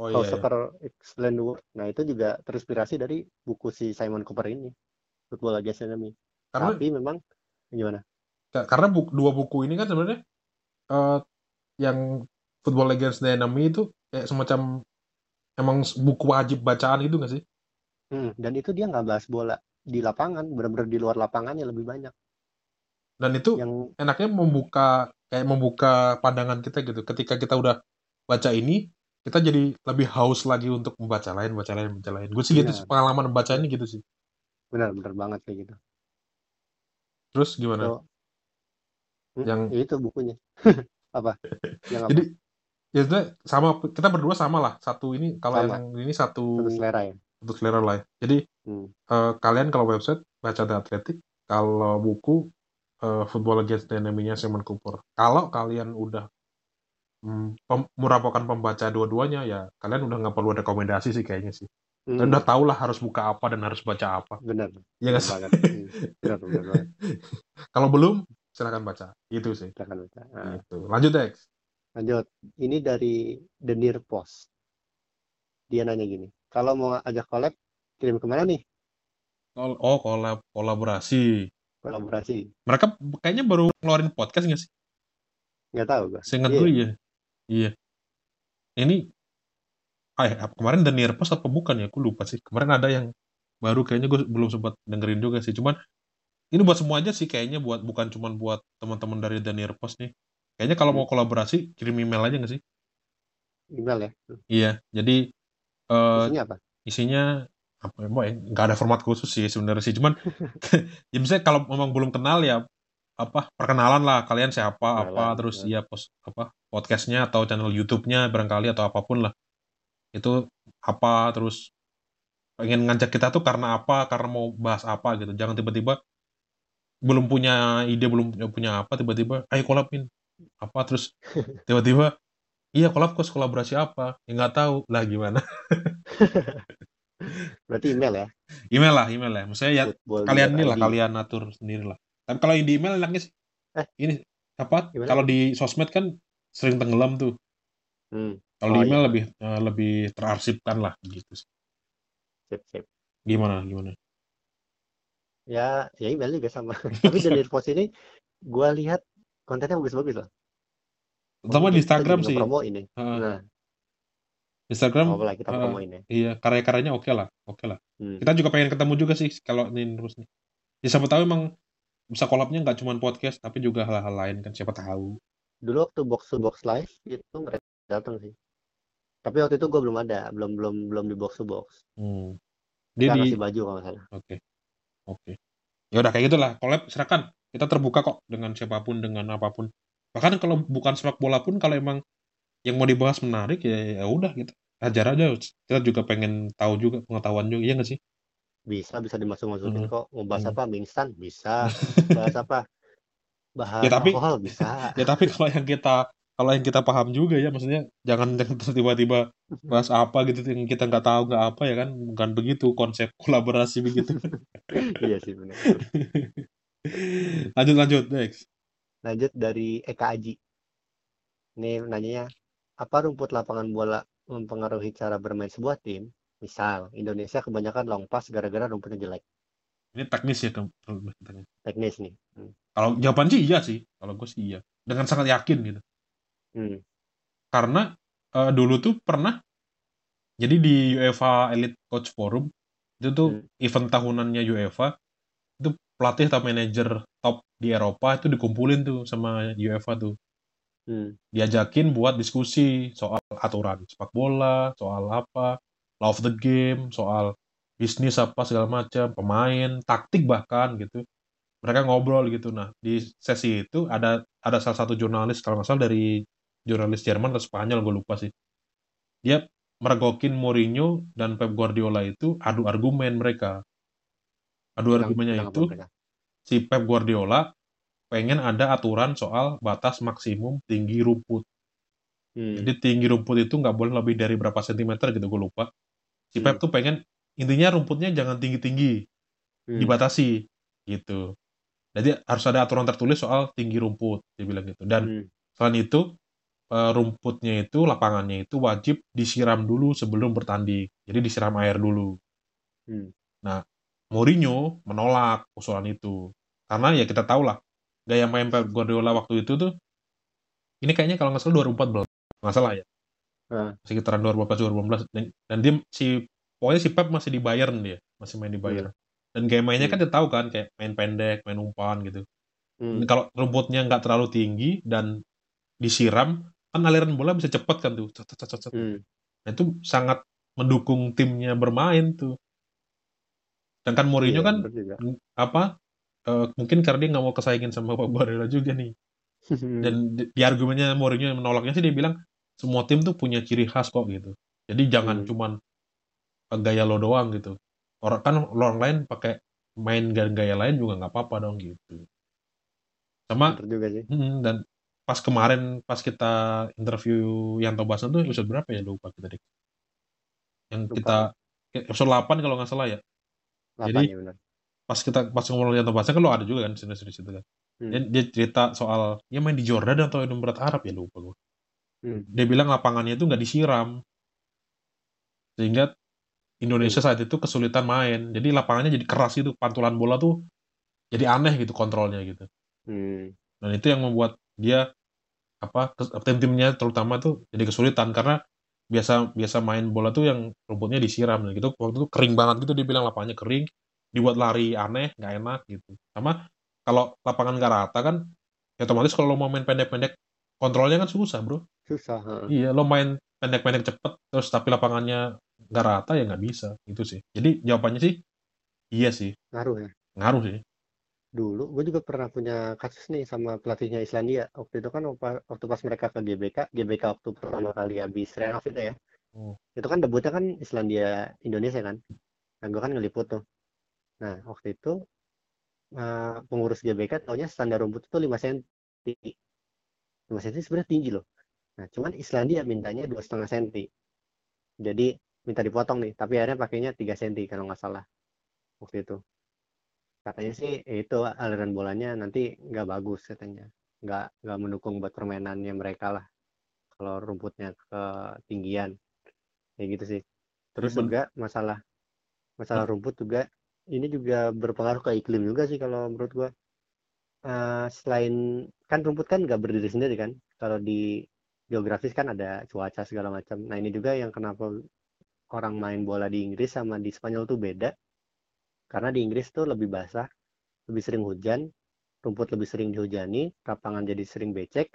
Oh iya, iya. Soccer Explained the World. Nah itu juga terinspirasi dari buku si Simon Cooper ini. Football Against Enemy. Karena Tapi memang gimana? ka- karena bu- dua buku ini kan sebenarnya eh, yang Football Against the Enemy itu kayak semacam emang buku wajib bacaan gitu nggak sih? Hmm, dan itu dia nggak bahas bola di lapangan, benar-benar di luar lapangannya lebih banyak. Dan itu Yang enaknya membuka kayak membuka pandangan kita gitu. Ketika kita udah baca ini, kita jadi lebih haus lagi untuk membaca lain, baca lain, baca lain. Gue sih gitu sih, benar, pengalaman membaca ini gitu sih. benar-benar banget kayak gitu. Terus gimana? So, hmm, Yang ya itu bukunya. Apa? Yang apa? jadi ya sebenarnya sama kita berdua sama lah. Satu ini kalau Sama, yang ini satu satu selera ya. satu selera lah ya. Jadi Hmm, eh, kalian kalau website baca The Athletic, kalau buku eh, Football Against the Enemy-nya Simon Cooper. Kalau kalian udah mm, pem- merupakan pembaca dua-duanya ya kalian udah nggak perlu rekomendasi sih kayaknya sih. Kalian udah hmm, tahu lah harus buka apa dan harus baca apa. benar, Iya nggak benar sih? Hmm, benar, benar. Kalau belum silakan baca. Itu sih. Silakan baca. Nah, Gitu. Lanjut Dex. lanjut. Ini dari The Near Post. Dia nanya gini, kalau mau ajak collab, kirim ke mana nih? Oh, oh, kolab kolaborasi. Kolaborasi. Mereka kayaknya baru ngeluarin podcast nggak sih? Nggak tahu gue. Seingat Iya, gue iya. Iya. Ini ah, kemarin The Near Post apa bukan ya? Aku lupa sih. Kemarin ada yang baru kayaknya gue belum sempat dengerin juga sih. Cuman ini buat semua aja sih kayaknya buat bukan cuman buat teman-teman dari The Near Post nih. Kayaknya kalau mau hmm, kolaborasi kirim email aja nggak sih? email ya. Iya. Jadi eh Isinya apa? isinya apa ya? Ya, nggak ada format khusus sih sebenarnya sih. Cuman ya misalnya kalau memang belum kenal ya apa perkenalan lah kalian siapa apa Kenalan. terus Nah, ya post apa podcastnya atau channel YouTube-nya barangkali atau apa pun lah. Itu apa terus pengen ngajak kita tuh karena apa karena mau bahas apa gitu. Jangan tiba-tiba belum punya ide belum punya apa tiba-tiba ayo kolabin apa terus tiba-tiba iya kolab kos kolaborasi apa? Ya nggak tahu lah gimana. Berarti email ya. email lah email lah. Maksudnya ya Football kalian ini lah kalian atur sendiri lah tapi kalau yang di email enaknya sih Eh, ini apa gimana? kalau di sosmed kan sering tenggelam tuh Hmm. kalau Oh di iya, email lebih eh, lebih terarsipkan lah gitu sih sip, sip. gimana gimana Ya, ya email juga sama. Tapi Near Post ini gue lihat kontennya bagus-bagus loh. Terutama di Instagram sih. ngepromo ini. Heeh. Nah, Instagram apalagi kita heeh, promoin ya. iya karya-karyanya oke lah, oke lah. Hmm. Kita juga pengen ketemu juga sih kalau ini terus nih. Ya siapa tahu emang bisa collab-nya nggak cuma podcast tapi juga hal-hal lain kan siapa tahu. Dulu waktu box to box live itu mereka datang sih. Tapi waktu itu gue belum ada, belum belum belum di box to box. Hmm. Dia di baju kalau salah. Oke. Oke. Ya udah kayak gitulah. Collab silakan. Kita terbuka kok dengan siapa pun dengan apa pun. Bahkan kalau bukan sepak bola pun kalau emang yang mau dibahas menarik ya ya udah gitu. Ajar aja. Kita juga pengen tahu juga pengetahuan juga iya nggak sih? Bisa bisa dimasuk-masukin Mhm. kok. Mau bahas Mhm. apa? Mie instan bisa. Bahas apa? Bahas Ya, tapi- alkohol bisa. Ya tapi kalau yang kita kalau yang kita paham juga ya maksudnya jangan tiba-tiba bahas apa gitu yang kita nggak tahu nggak apa ya kan bukan begitu konsep kolaborasi begitu. iya sih benar. lanjut lanjut next. Lanjut dari Eka Aji. Ini nanyanya, apa rumput lapangan bola mempengaruhi cara bermain sebuah tim? Misal, Indonesia kebanyakan long pass gara-gara rumputnya jelek. Ini teknis ya Teknis nih. Hmm. Kalau jawaban sih iya sih. Kalau gue sih iya. Dengan sangat yakin gitu. Hmm. Karena eh, dulu tuh pernah jadi di UEFA Elite Coach Forum itu tuh Hmm. event tahunannya UEFA itu pelatih atau manajer top di Eropa itu dikumpulin tuh sama UEFA tuh. Hmm. Diajakin buat diskusi soal aturan sepak bola, soal apa, of the game, soal bisnis apa segala macam, pemain, taktik bahkan gitu. Mereka ngobrol gitu. Nah, di sesi itu ada ada salah satu jurnalis kalau nggak salah dari jurnalis Jerman atau Spanyol gue lupa sih. Dia mergokin Mourinho dan Pep Guardiola itu adu argumen mereka. Adu argumennya itu si Pep Guardiola pengen ada aturan soal batas maksimum tinggi rumput. Hmm. Jadi tinggi rumput itu nggak boleh lebih dari berapa sentimeter gitu gue lupa. Si Hmm. Pep tuh pengen intinya rumputnya jangan tinggi-tinggi, Hmm. dibatasi gitu. Jadi harus ada aturan tertulis soal tinggi rumput, dia bilang gitu. Dan Hmm. selain itu eh, rumputnya itu lapangannya itu wajib disiram dulu sebelum bertanding. Jadi disiram air dulu. Hmm. Nah, Mourinho menolak usulan itu. Karena ya kita tahu lah, gaya main Pep Guardiola waktu itu tuh ini kayaknya kalau nggak salah 2014 nggak salah ya Ah. sekitaran 2014 2015 dan, dan dia si pokoknya si Pep masih di Bayern dia masih main di Bayern dan gaya mainnya kan dia tahu kan kayak main pendek main umpan gitu Hmm. kalau rumputnya nggak terlalu tinggi dan disiram kan aliran bola bisa cepet kan tuh Cet, cet, cet, cet. Hmm. Nah, itu sangat mendukung timnya bermain tuh sedangkan Mourinho Iya, kan juga. apa eh, mungkin karena dia nggak mau kesaingin sama Pep Guardiola juga nih Hmm. dan di, di argumennya Mourinho yang menolaknya sih dia bilang semua tim tuh punya ciri khas kok gitu. Jadi jangan Hmm. cuman eh, gaya lo doang gitu. Orang kan orang lain pakai main gaya-gaya lain juga nggak apa-apa dong gitu. Sama juga sih. hmm, dan pas kemarin pas kita interview Yanto Basna tuh episode berapa ya? Lupa kita deh yang Lupa. kita episode 8 kalau nggak salah ya. Lapan Jadi- ya pas kita pas ngomong Yanto Basna kan lo ada juga kan di situ situ kan. Hmm. dia, dia cerita soal dia main di Jordan atau Emirat Arab ya lupa gue Hmm. dia bilang lapangannya itu nggak disiram. Sehingga Indonesia saat itu kesulitan main. Jadi lapangannya jadi keras gitu. Pantulan bola tuh jadi aneh gitu kontrolnya gitu. Hmm. dan itu yang membuat dia apa tim-timnya terutama tuh jadi kesulitan. Karena biasa biasa main bola tuh yang rumputnya disiram. Dan gitu waktu itu kering banget gitu. Dia bilang lapangannya kering. Dibuat lari aneh nggak enak gitu. Sama kalau lapangan nggak rata kan ya otomatis kalau lo mau main pendek-pendek kontrolnya kan susah bro Susah. heeh. Iya, lo main pendek-pendek cepet, terus tapi lapangannya nggak rata ya nggak bisa, itu sih. Jadi jawabannya sih, iya sih, Ngaruh ya. ngaruh sih. Dulu gue juga pernah punya kasus nih sama pelatihnya Islandia. Waktu itu kan waktu pas mereka ke GBK, GBK waktu pertama kali habis renov itu ya. Oh. Itu kan debutnya kan Islandia Indonesia kan. Nah gue kan ngeliput tuh. Nah waktu itu eh, pengurus GBK taunya standar rumput itu 5 cm. 5 cm sebenarnya tinggi loh. Nah cuman Islandia mintanya dua setengah cm. Jadi minta dipotong nih, tapi akhirnya pakainya 3 cm kalau nggak salah waktu itu. Katanya sih ya itu aliran bolanya nanti nggak bagus katanya, nggak nggak mendukung buat permainannya mereka lah. Kalau rumputnya ketinggian, kayak gitu sih. Terus juga masalah masalah rumput juga ini juga berpengaruh ke iklim juga sih kalau menurut gua. Eh, selain kan rumput kan nggak berdiri sendiri kan, kalau di geografis kan ada cuaca segala macam. Nah, ini juga yang kenapa orang main bola di Inggris sama di Spanyol tuh beda. Karena di Inggris tuh lebih basah, lebih sering hujan, rumput lebih sering dihujani, lapangan jadi sering becek,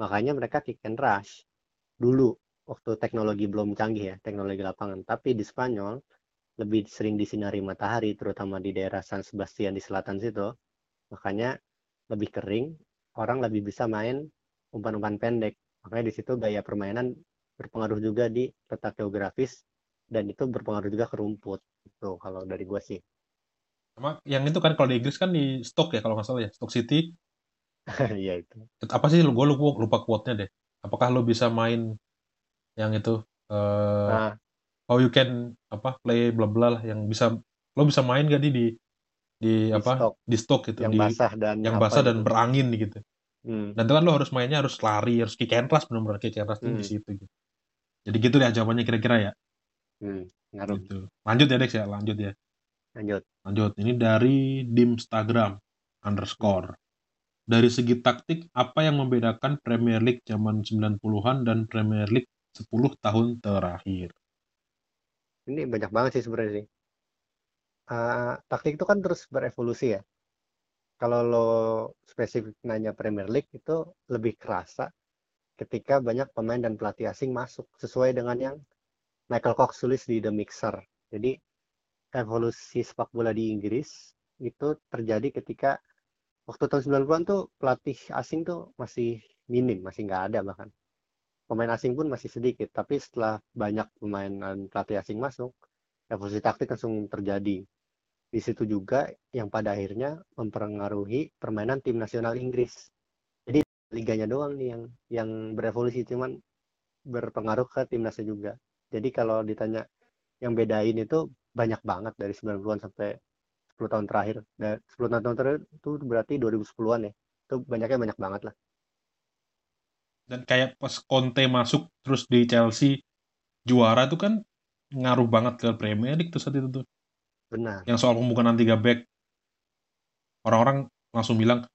makanya mereka kick and rush. Dulu, waktu teknologi belum canggih ya, teknologi lapangan. Tapi di Spanyol, lebih sering disinari matahari, terutama di daerah San Sebastian di selatan situ. Makanya lebih kering, orang lebih bisa main umpan-umpan pendek. Makanya di situ gaya permainan berpengaruh juga di letak geografis dan itu berpengaruh juga ke rumput. Itu kalau dari gue sih. Sama yang itu kan kalau di Inggris kan di Stoke ya kalau nggak salah ya, Stoke City. Iya itu. Apa sih gue lupa, lupa quote-nya deh. Apakah lo bisa main yang itu uh, nah. how you can apa play bla bla lah yang bisa lo bisa main gak di di di, di apa stok. di stok gitu yang di, basah dan yang basah dan gitu. berangin gitu. Hmm. Dan itu kan lo harus mainnya harus lari, harus kick and rush benar-benar kick and rush hmm. di situ gitu. Jadi gitu deh jawabannya kira-kira ya. Hmm, ngaruh. Gitu. Lanjut ya Dex ya, lanjut ya. Lanjut. Lanjut. Ini dari Dimstagram underscore. Dari segi taktik, apa yang membedakan Premier League zaman 90-an dan Premier League 10 tahun terakhir? Ini banyak banget sih sebenarnya sih. Uh, taktik itu kan terus berevolusi ya. Kalau lo spesifik nanya Premier League itu lebih kerasa ketika banyak pemain dan pelatih asing masuk sesuai dengan yang Michael Cox tulis di The Mixer. Jadi evolusi sepak bola di Inggris itu terjadi ketika waktu tahun 90-an tuh pelatih asing tuh masih minim, masih nggak ada bahkan. Pemain asing pun masih sedikit, tapi setelah banyak pemain dan pelatih asing masuk, evolusi taktik langsung terjadi. Di situ juga yang pada akhirnya mempengaruhi permainan tim nasional Inggris. Jadi liganya doang nih yang yang berevolusi cuman berpengaruh ke timnasnya juga. Jadi kalau ditanya yang bedain itu banyak banget dari 90-an sampai 10 tahun terakhir. Dan 10 tahun terakhir itu berarti 2010-an ya. Itu banyaknya banyak banget lah. Dan kayak pas Conte masuk terus di Chelsea juara itu kan ngaruh banget ke Premier League tuh saat itu tuh. Benar. Yang soal pembukaan tiga back. Orang-orang langsung bilang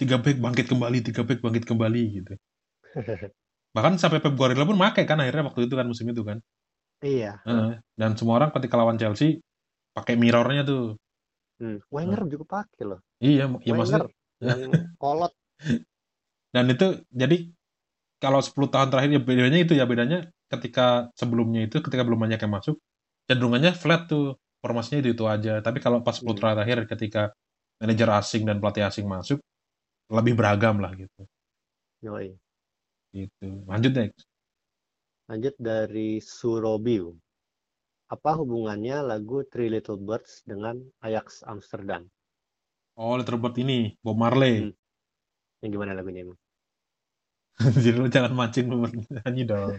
tiga back bangkit kembali, tiga back bangkit kembali gitu. Bahkan sampai Pep Guardiola pun pakai kan akhirnya waktu itu kan musim itu kan. Iya. Uh, dan semua orang ketika lawan Chelsea pakai mirrornya tuh. Hmm. Wenger juga pakai loh. Iya, ya maksudnya yang kolot. Dan itu jadi kalau 10 tahun terakhir ya bedanya itu ya bedanya ketika sebelumnya itu ketika belum banyak yang masuk cenderungannya flat tuh formasinya itu itu aja. Tapi kalau pas 10 hmm. terakhir ketika manajer asing dan pelatih asing masuk lebih beragam lah gitu. Yoi. Gitu. Lanjut deh. Lanjut dari Surobiu. Apa hubungannya lagu Three Little Birds dengan Ajax Amsterdam? Oh, Little Bird ini, Bob Marley. Hmm. Yang gimana lagunya emang? Jadi lu jangan mancing nyanyi dong.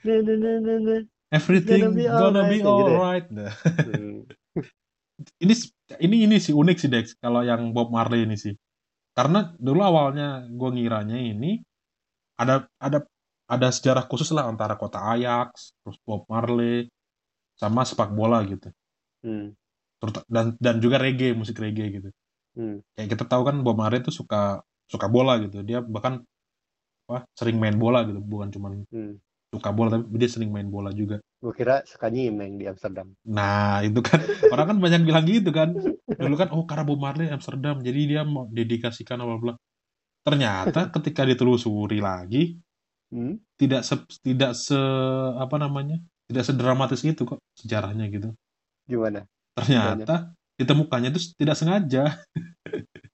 Everything gonna be gonna alright. Be alright. Gitu. hmm. ini ini ini sih unik sih Dex kalau yang Bob Marley ini sih. Karena dulu awalnya gue ngiranya ini ada ada ada sejarah khusus lah antara kota Ajax, terus Bob Marley, sama sepak bola gitu. Hmm. Dan dan juga reggae, musik reggae gitu. Hmm. Kayak kita tahu kan Bob Marley itu suka suka bola gitu. Dia bahkan apa sering main bola gitu, bukan cuma hmm. Suka bola tapi dia sering main bola juga. Gue kira suka nyimeng di Amsterdam. Nah itu kan orang kan banyak bilang gitu kan. Dulu kan oh karena Bob Marley Amsterdam jadi dia mau dedikasikan apa bla. Ternyata ketika ditelusuri lagi hmm? tidak se, tidak se apa namanya tidak sedramatis itu kok sejarahnya gitu gimana ternyata gimana? ditemukannya itu tidak sengaja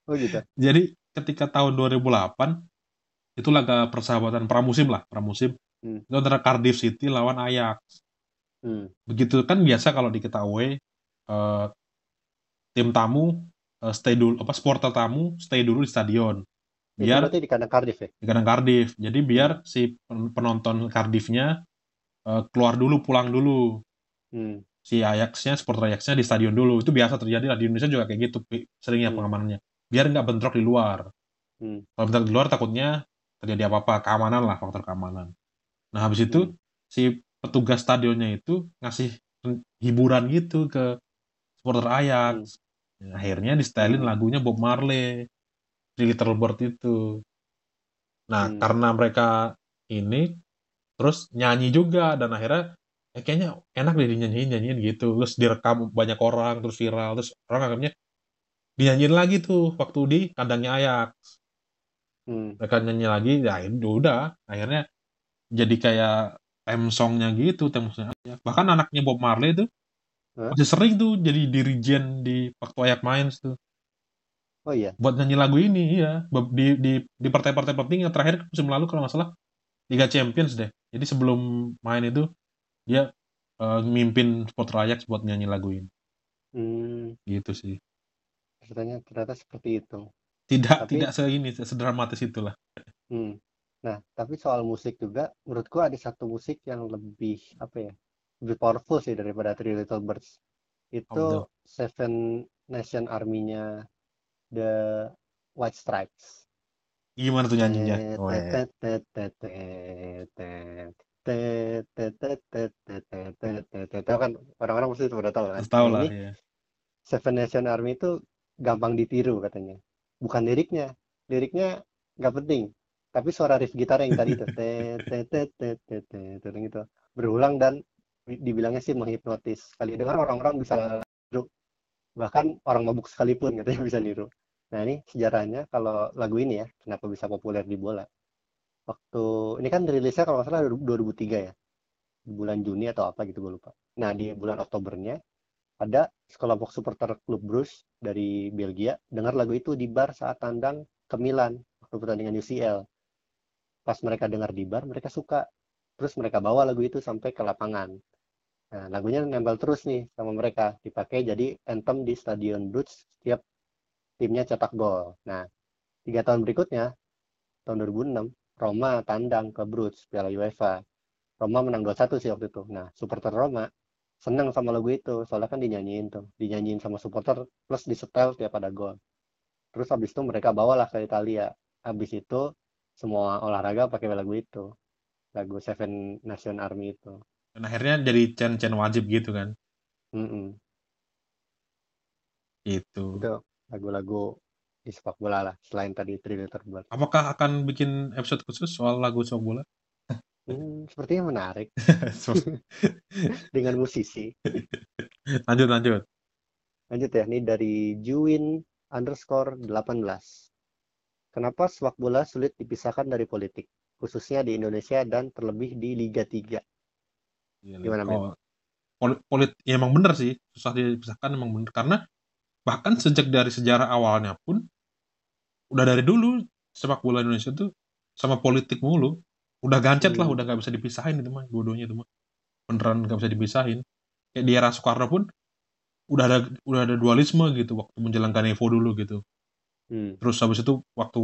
oh gitu jadi ketika tahun 2008 itu laga persahabatan pramusim lah pramusim hmm. itu antara Cardiff City lawan Ajax hmm. begitu kan biasa kalau diketahui uh, tim tamu uh, stay dulu apa supporter tamu stay dulu di stadion biar itu di kandang Cardiff ya? Di kandang Cardiff. Jadi biar si penonton Cardiffnya uh, keluar dulu, pulang dulu. Hmm. Si Ajaxnya, supporter Ajaxnya di stadion dulu. Itu biasa terjadi lah di Indonesia juga kayak gitu seringnya hmm. pengamanannya. Biar nggak bentrok di luar. Hmm. Kalau bentrok di luar takutnya terjadi apa-apa, keamanan lah faktor keamanan. Nah habis itu si petugas stadionnya itu ngasih hiburan gitu ke supporter Ajax. Hmm. Akhirnya di stylein hmm. lagunya Bob Marley di Little Bird itu Nah, Hmm. karena mereka ini terus nyanyi juga dan akhirnya eh, kayaknya enak deh dinyanyiin nyanyiin gitu. Terus direkam banyak orang terus viral terus orang akhirnya dinyanyiin lagi tuh waktu di kandangnya Ajax. Hmm. Mereka nyanyi lagi ya udah akhirnya jadi kayak theme songnya gitu theme songnya Ajax. Bahkan anaknya Bob Marley tuh Hah? masih sering tuh jadi dirijen di waktu Ajax main tuh Oh iya. buat nyanyi lagu ini iya di di di partai-partai penting yang terakhir musim lalu kalau nggak salah Liga Champions deh jadi sebelum main itu dia eh, mimpin supporter Ajax buat nyanyi lagu ini Hmm. gitu sih Ceritanya ternyata seperti itu. tidak Tapi- tidak seini sedermatis itulah Hmm. Nah, tapi soal musik juga, menurutku ada satu musik yang lebih apa ya, lebih powerful sih daripada Three Little Birds. Itu oh, Seven Nation Army-nya The White Stripes. Gimana tuh nyanyinya? Tahu kan orang-orang pasti sudah tahu kan. Tahu lah. Iya. Seven Nation Army itu gampang ditiru katanya. Bukan liriknya, liriknya nggak penting tapi suara riff gitar yang tadi itu. Gitu. Berulang dan di- dibilangnya sih menghipnotis. Kali dengar orang-orang bisa niru. Bahkan orang mabuk sekalipun katanya bisa niru. Nah ini sejarahnya kalau lagu ini ya, kenapa bisa populer di bola. Waktu, ini kan rilisnya kalau nggak salah 2003 ya. Di bulan Juni atau apa gitu gue lupa. Nah di bulan Oktobernya ada sekelompok supporter klub Bruges dari Belgia dengar lagu itu di bar saat tandang ke Milan waktu pertandingan UCL. Pas mereka dengar di bar, mereka suka. Terus mereka bawa lagu itu sampai ke lapangan. Nah, lagunya nempel terus nih sama mereka. Dipakai jadi anthem di Stadion Bruges setiap timnya cetak gol. Nah, tiga tahun berikutnya, tahun 2006, Roma tandang ke Bruges, Piala UEFA. Roma menang 2-1 sih waktu itu. Nah, supporter Roma seneng sama lagu itu soalnya kan dinyanyiin tuh dinyanyiin sama supporter plus disetel tiap ada gol terus habis itu mereka bawalah ke Italia habis itu semua olahraga pakai lagu itu. Lagu Seven Nation Army itu. Dan akhirnya jadi cen-cen wajib gitu kan? Mm-mm. gitu. Itu lagu-lagu di sepak bola lah selain tadi Little Birds apakah akan bikin episode khusus soal lagu sepak bola? Hmm, sepertinya menarik. Dengan musisi. Lanjut lanjut. Lanjut ya ini dari Juwin underscore 18 kenapa sepak bola sulit dipisahkan dari politik khususnya di Indonesia dan terlebih di Liga 3 Gimana, Men? Oh, poli- polit ya emang bener sih susah dipisahkan emang bener. Karena bahkan sejak dari sejarah awalnya pun udah dari dulu sepak bola Indonesia tuh sama politik mulu. Udah gancet lah Hmm. udah nggak bisa dipisahin itu mah dua-duanya itu mah. Beneran nggak bisa dipisahin. Kayak di era Soekarno pun udah ada udah ada dualisme gitu waktu menjalankan Evo dulu gitu Hmm. terus habis itu waktu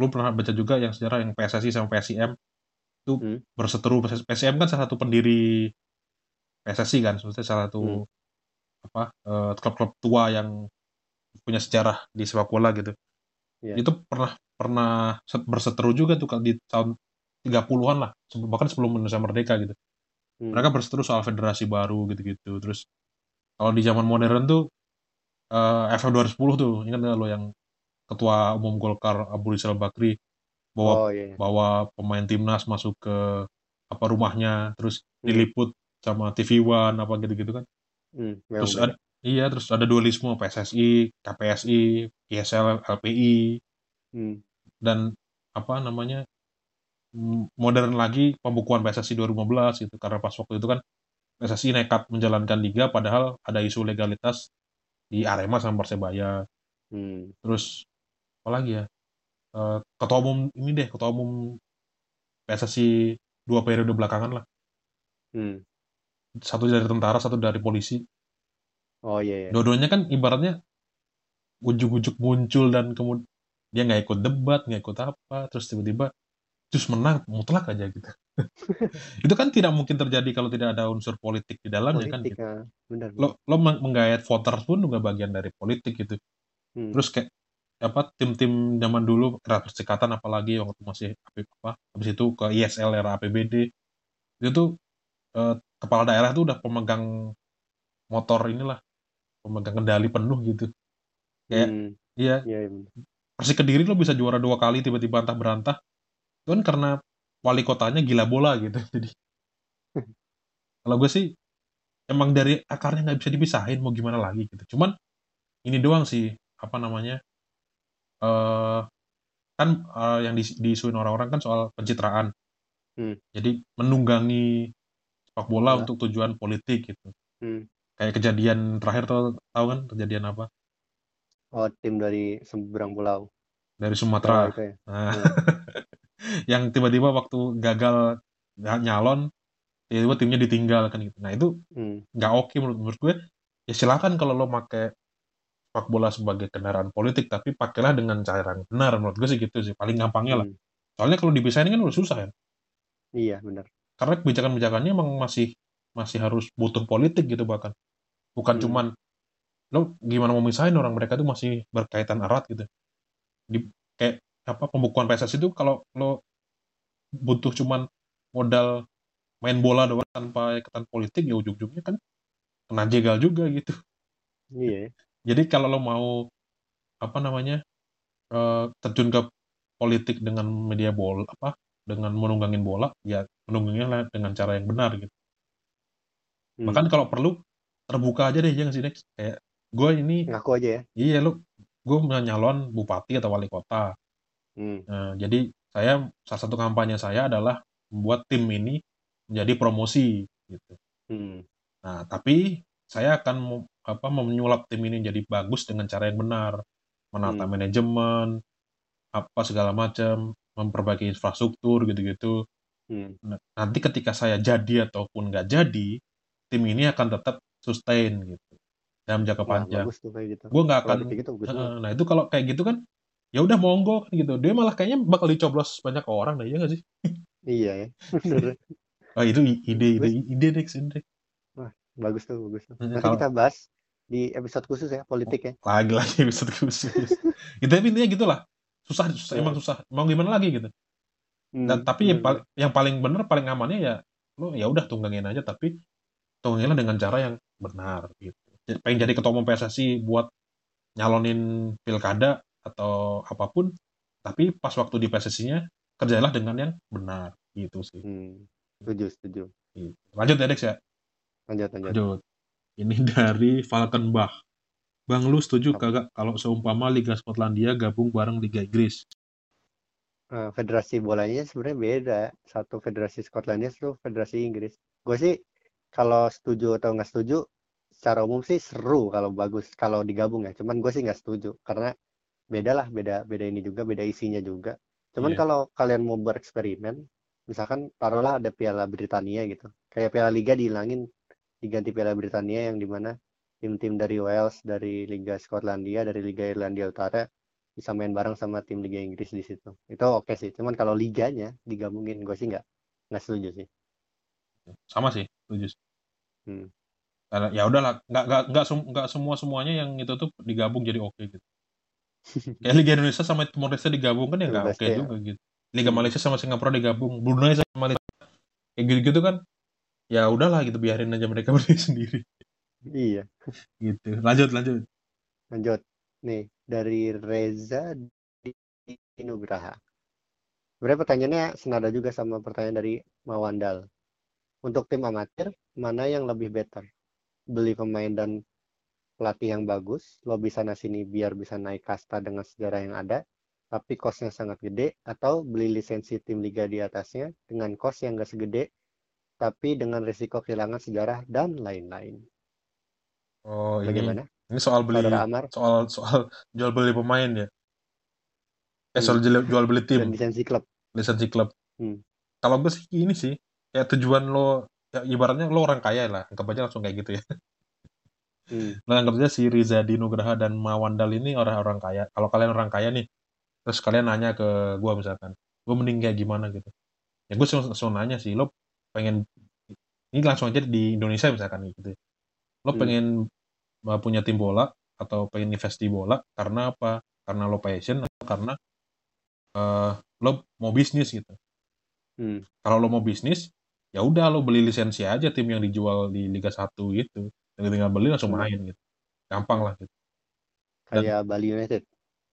lu pernah baca juga yang sejarah yang PSSI sama PSIM itu Hmm. berseteru PSIM kan salah satu pendiri PSSI kan maksudnya salah satu Hmm. apa eh, klub-klub tua yang punya sejarah di sepak bola gitu Iya. itu pernah pernah se- berseteru juga tuh di tahun 30-an lah bahkan sebelum Indonesia merdeka gitu Hmm. mereka berseteru soal federasi baru gitu-gitu terus kalau di zaman modern tuh eh FF 2010 tuh ingat nggak lo yang ketua umum Golkar Abu Rizal Bakri bawa oh iya iya. bawa pemain timnas masuk ke apa rumahnya terus Hmm. diliput sama TV One apa gitu-gitu kan Hmm. memang terus ada iya terus ada dualisme PSSI KPSI ISL LPI Hmm. dan apa namanya modern lagi pembukuan PSSI 2015 gitu karena pas waktu itu kan PSSI nekat menjalankan liga padahal ada isu legalitas di Arema sama Persebaya Hmm. terus apa lagi ya Eh, ketua umum ini deh ketua umum PSSI dua periode belakangan lah Hmm. satu dari tentara satu dari polisi oh iya iya. dua-duanya kan ibaratnya ujuk-ujuk muncul dan kemudian dia nggak ikut debat nggak ikut apa terus tiba-tiba terus menang mutlak aja gitu itu kan tidak mungkin terjadi kalau tidak ada unsur politik di dalamnya kan gitu. ah. benar lo lo meng- menggayat voters pun juga bagian dari politik gitu Hmm. terus kayak apa tim-tim zaman dulu era persikatan apalagi waktu masih AP apa habis itu ke ISL era APBD itu tuh eh, kepala daerah tuh udah pemegang motor inilah pemegang kendali penuh gitu. Kayak Hmm. iya. Iya, iya, benar. Persik Kediri lo bisa juara dua kali tiba-tiba antah berantah. Kan karena wali kotanya gila bola gitu jadi kalau gue sih emang dari akarnya nggak bisa dipisahin mau gimana lagi gitu. Cuman ini doang sih apa namanya eh kan eh, yang diisuin orang-orang kan soal pencitraan Hmm. jadi menunggangi sepak bola Bola. untuk tujuan politik gitu Hmm. kayak kejadian terakhir tuh tahu kan kejadian apa Oh, tim dari seberang pulau. dari Sumatera itu ya. Nah, Hmm. yang tiba-tiba waktu gagal nyalon tiba-tiba timnya ditinggal kan gitu nah itu Hmm. nggak oke menurut, menurut gue ya silakan kalau lo pakai sepak bola sebagai kendaraan politik tapi pakailah dengan cara yang benar menurut gue sih gitu sih paling gampangnya lah Hmm. soalnya kalau dipisahin kan udah susah ya Iya, benar. karena kebijakan-kebijakannya emang masih masih harus butuh politik gitu bahkan bukan Hmm. cuman lo gimana mau misahin orang mereka tuh masih berkaitan erat gitu di kayak apa pembukuan PSSI itu kalau lo butuh cuman modal main bola doang tanpa ikatan politik ya ujung-ujungnya kan kena jegal juga gitu Iya. Ya. jadi kalau lo mau apa namanya eh, terjun ke politik dengan media bola apa dengan menunggangin bola ya menungganginya lah dengan cara yang benar gitu Hmm. bahkan kalau perlu terbuka aja deh jangan sih Dex kayak gue ini Ngaku aja ya. iya lo gue mau nyalon bupati atau wali kota Hmm. Nah, jadi saya salah satu kampanye saya adalah membuat tim ini menjadi promosi gitu. Hmm. Nah, tapi saya akan apa menyulap tim ini jadi bagus dengan cara yang benar, menata Hmm. manajemen, apa segala macam, memperbaiki infrastruktur gitu-gitu. Hmm. Nah, nanti ketika saya jadi ataupun nggak jadi, tim ini akan tetap sustain gitu dalam jangka panjang. tuh gitu. Gue nggak akan gitu banget. nah itu kalau kayak gitu kan ya udah monggo kan gitu dia malah kayaknya bakal dicoblos banyak orang dah ya nggak sih Iya ya. Ah itu ide ide ide Dex ide Bagus tuh, bagus tuh. Hmm, Nanti kalau- kita bahas di episode khusus ya, politik ya. lagi lagi episode khusus gitu tapi intinya gitulah susah, susah Iya. emang susah mau gimana lagi gitu dan Hmm, tapi yang bener, paling yang paling bener paling amannya ya lo ya udah tunggangin aja tapi tungganginlah dengan cara yang benar gitu Jadi, pengen jadi ketua umum PSSI buat nyalonin pilkada atau apa pun tapi pas waktu di PSSI-nya kerjalah dengan yang benar gitu sih Hmm. Setuju, setuju. Gitu. lanjut ya Dex ya Lanjut, lanjut. lanjut ini dari Falkenbach Bang lu setuju kagak kalau seumpama Liga Skotlandia gabung bareng Liga Inggris Eh, federasi bolanya sebenarnya beda. Satu federasi Skotlandia, satu federasi Inggris. Gue sih kalau setuju atau nggak setuju, secara umum sih seru kalau bagus kalau digabung ya. Cuman gue sih nggak setuju karena beda lah, beda beda ini juga, beda isinya juga. Cuman Iya. kalau kalian mau bereksperimen, misalkan taruhlah ada Piala Britania gitu, kayak Piala Liga dihilangin, diganti Piala Britania yang di mana tim-tim dari Wales, dari Liga Skotlandia, dari Liga Irlandia Utara bisa main bareng sama tim Liga Inggris di situ. Itu oke sih. Cuman kalau liganya digabungin, gue sih nggak nggak setuju sih. sama sih setuju Hmm. Karena ya udahlah nggak nggak nggak sem- semua semuanya yang itu tuh digabung jadi oke gitu kayak Liga Indonesia sama Timor Leste digabung kan ya nggak oke Leste, ya. juga gitu Liga. Malaysia sama Singapura digabung Brunei sama Malaysia kayak gitu gitu kan ya udahlah gitu biarin aja mereka berdiri sendiri Iya. gitu lanjut lanjut Lanjut. Nih, dari Reza di Nugraha. Sebenarnya pertanyaannya senada juga sama pertanyaan dari Mawandal. Untuk tim amatir, mana yang lebih better? Beli pemain dan pelatih yang bagus, lobby sana sini biar bisa naik kasta dengan sejarah yang ada, tapi kosnya sangat gede, atau beli lisensi tim liga di atasnya dengan kos yang gak segede, tapi dengan risiko kehilangan sejarah dan lain-lain. oh ini Bagaimana? ini soal beli Saudara Amar soal soal jual beli pemain ya eh Hmm. soal jual jual beli tim dan lisensi klub. lisensi klub Hmm. kalau gue sih ini sih kayak tujuan lo ya ibaratnya lo orang kaya lah anggap aja langsung kayak gitu ya Hmm. lo anggap aja si Riza Dinugraha dan Mawandal ini orang-orang kaya kalau kalian orang kaya nih terus kalian nanya ke gue misalkan gue mending kayak gimana gitu ya gue langsung, langsung nanya sih lo pengen ini langsung aja di Indonesia misalkan gitu lo Hmm. pengen uh, punya tim bola atau pengen invest di bola karena apa karena lo passion atau karena eh, lo mau bisnis gitu Hmm. kalau lo mau bisnis ya udah lo beli lisensi aja tim yang dijual di Liga 1 gitu tinggal tinggal beli langsung Hmm. main gitu gampang lah gitu Dan- Kayak Bali United.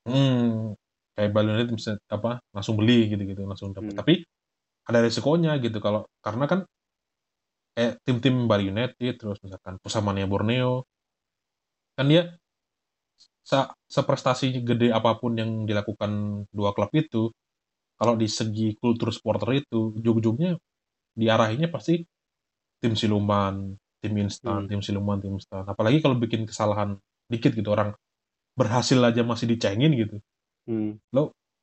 hmm kayak Bali United bisa apa langsung beli gitu-gitu langsung dapat. Hmm. Tapi ada resikonya gitu kalau karena kan kayak tim-tim Bali United terus misalkan Pusamania Borneo kan dia se seprestasi gede apa pun yang dilakukan dua klub itu kalau di segi kultur supporter itu ujung-ujungnya diarahinnya pasti tim siluman tim instan Hmm. tim siluman tim instan apalagi kalau bikin kesalahan dikit gitu orang berhasil aja masih dicengin gitu Hmm.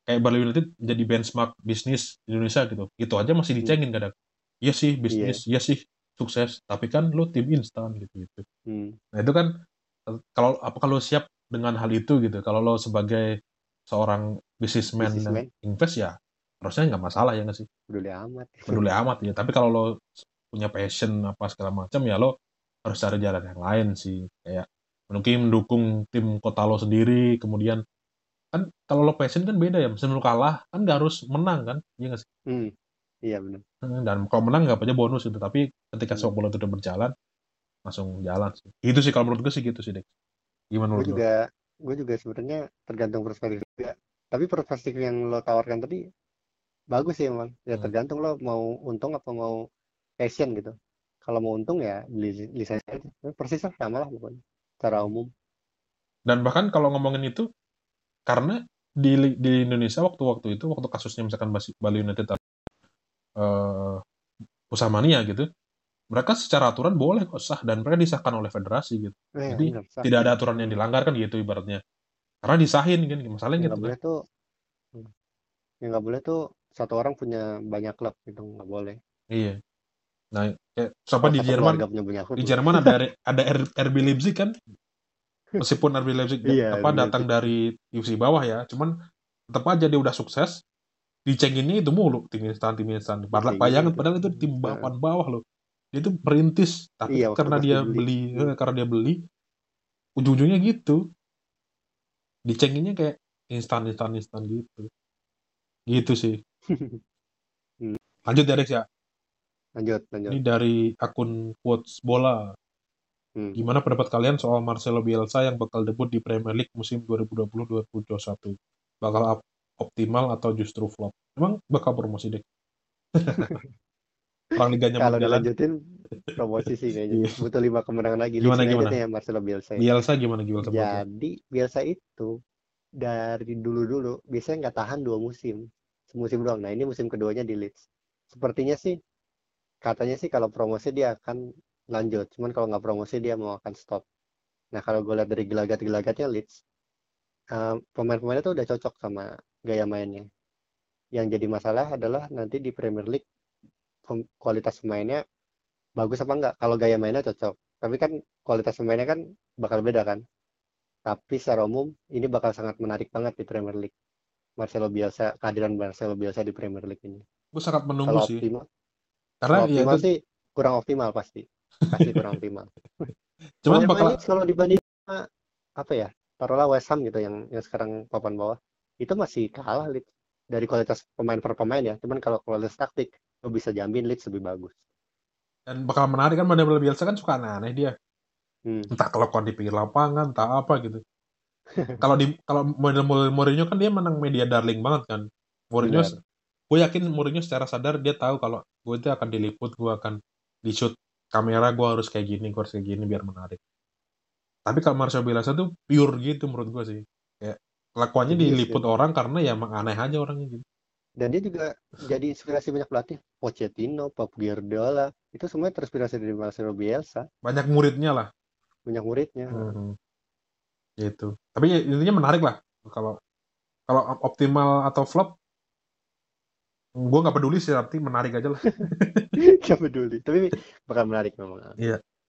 Kayak Bali United jadi benchmark bisnis di Indonesia gitu. Itu aja masih dicengin kadang. Iya sih bisnis iya. sih sukses. Tapi kan lo tim instan gitu gitu. Hmm. nah itu kan kalau apa kalau siap dengan hal itu gitu. Kalau lo sebagai seorang Businessman. invest ya harusnya nggak masalah ya nggak sih? Peduli amat. peduli amat ya. Tapi kalau lo punya passion apa segala macam ya lo harus cari jalan yang lain sih. Kayak mungkin mendukung tim kota lo sendiri kemudian kan kalau lo passion kan beda ya misalnya lo kalah kan nggak harus menang kan iya nggak sih Hmm. Iya benar. Hmm, dan kalau menang nggak aja bonus gitu tapi ketika Hmm. sepak bola itu udah berjalan langsung jalan sih itu sih kalau menurut gue sih gitu sih Dek gimana Gue menurut lo juga gue juga sebenarnya tergantung perspektif juga. Tapi perspektif yang lo tawarkan tadi bagus sih emang. Ya Hmm. tergantung lo mau untung apa mau passion gitu. Kalau mau untung ya beli lisensi aja. Persis lah sama lah pokoknya. Secara umum. dan bahkan kalau ngomongin itu karena di di Indonesia waktu-waktu itu waktu kasusnya misalkan Bali United eh Pusamania gitu mereka secara aturan boleh kok sah dan mereka disahkan oleh federasi gitu Eh, Jadi, benar, sah. tidak ada aturan yang dilanggar kan gitu ibaratnya karena disahin kan masalahnya gitu nggak boleh tuh hmm. yang nggak boleh tuh satu orang punya banyak klub gitu nggak boleh. iya nah kayak siapa di Jerman punya klub. di Jerman ada ada RB Leipzig kan meskipun RB Leipzig Iya, apa datang dari divisi bawah ya cuman tetap aja dia udah sukses. Dicenginnya itu mulu tim instan tim instan. Padahal Dicengin bayangan itu. padahal itu tim papan bawah loh. Dia itu perintis tapi Iya, karena dia beli Hmm. eh, karena dia beli ujung-ujungnya gitu. Dicenginnya kayak instan instan instan gitu. Gitu sih. Hmm. lanjut ya Rex ya? Lanjut, lanjut. ini dari akun quotes bola Hmm. Gimana pendapat kalian soal Marcelo Bielsa yang bakal debut di Premier League musim 2020-2021? Bakal op- optimal atau justru flop? Emang bakal promosi deh. Perang liganya Kalau berjalan. dilanjutin promosi sih kayaknya. Iya. Butuh lima kemenangan lagi. Gimana, Leeds gimana? Ya Marcelo Bielsa. ya. Bielsa gimana Bielsa? lo? Jadi Bielsa itu dari dulu-dulu biasanya nggak tahan dua musim. Semusim doang. Nah ini musim keduanya di Leeds. Sepertinya sih katanya sih kalau promosi dia akan lanjut. Cuman kalau nggak promosi dia mau akan stop. Nah kalau gue lihat dari gelagat-gelagatnya Leeds, eh, pemain-pemainnya tuh udah cocok sama gaya mainnya. Yang jadi masalah adalah nanti di Premier League pem- kualitas pemainnya bagus apa enggak. Kalau gaya mainnya cocok. Tapi kan kualitas pemainnya kan bakal beda kan. Tapi secara umum ini bakal sangat menarik banget di Premier League. Marcelo Bielsa, kehadiran Marcelo Bielsa di Premier League ini. Gue sangat menunggu Kalau sih. optimal, Karena kalau ya optimal itu, sih kurang optimal pasti. Pasti kurang optimal. cuman Pemain bakal kalau dibanding sama, apa ya? Taruhlah West Ham gitu yang yang sekarang papan bawah. Itu masih kalah Leeds dari kualitas pemain per pemain ya. Cuman kalau kualitas taktik lo bisa jamin Leeds lebih bagus. dan bakal menarik kan Marcelo Bielsa kan suka aneh dia. Hmm. Entah kelakuan di pinggir lapangan, entah apa gitu. kalau di kalau model Mourinho kan dia menang media darling banget kan. Mourinho gue yakin Mourinho secara sadar dia tahu kalau gue itu akan diliput, gue akan di shoot kamera, gue harus kayak gini, gue harus kayak gini biar menarik. Tapi kalau Marcelo Bielsa tuh pure gitu menurut gue sih. Kayak kelakuannya Iya sih. diliput orang karena ya emang aneh aja orangnya gitu. Dan dia juga jadi inspirasi banyak pelatih. Pochettino, Pep Guardiola, itu semua terinspirasi dari Marcelo Bielsa. Banyak muridnya lah. Banyak muridnya. Mhm. Gitu. Tapi ya, intinya menarik lah. Kalau kalau optimal atau flop, gue nggak peduli sih, tapi menarik aja lah. Gak peduli. Tapi bakal menarik memang.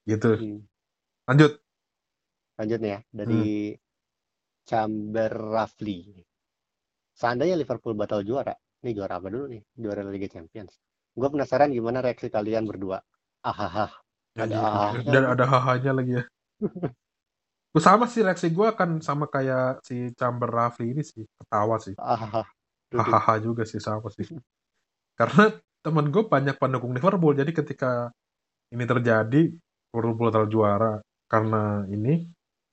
Gitu. Hmm. Lanjut. Lanjut nih ya. Dari Chamber Rafli. Seandainya Liverpool batal juara. Ini juara apa dulu nih? Juara Liga Champions. Gue penasaran gimana reaksi kalian berdua. Ahaha. Ada ah-nya. Dan ada hahanya lagi ya. Gue sama sih reaksi gue akan sama kayak si Chamber Rafli ini sih ketawa sih. Ahaha. Hahaha juga sih sama sih. Karena temen gue banyak pendukung Liverpool jadi ketika ini terjadi Liverpool batal juara karena ini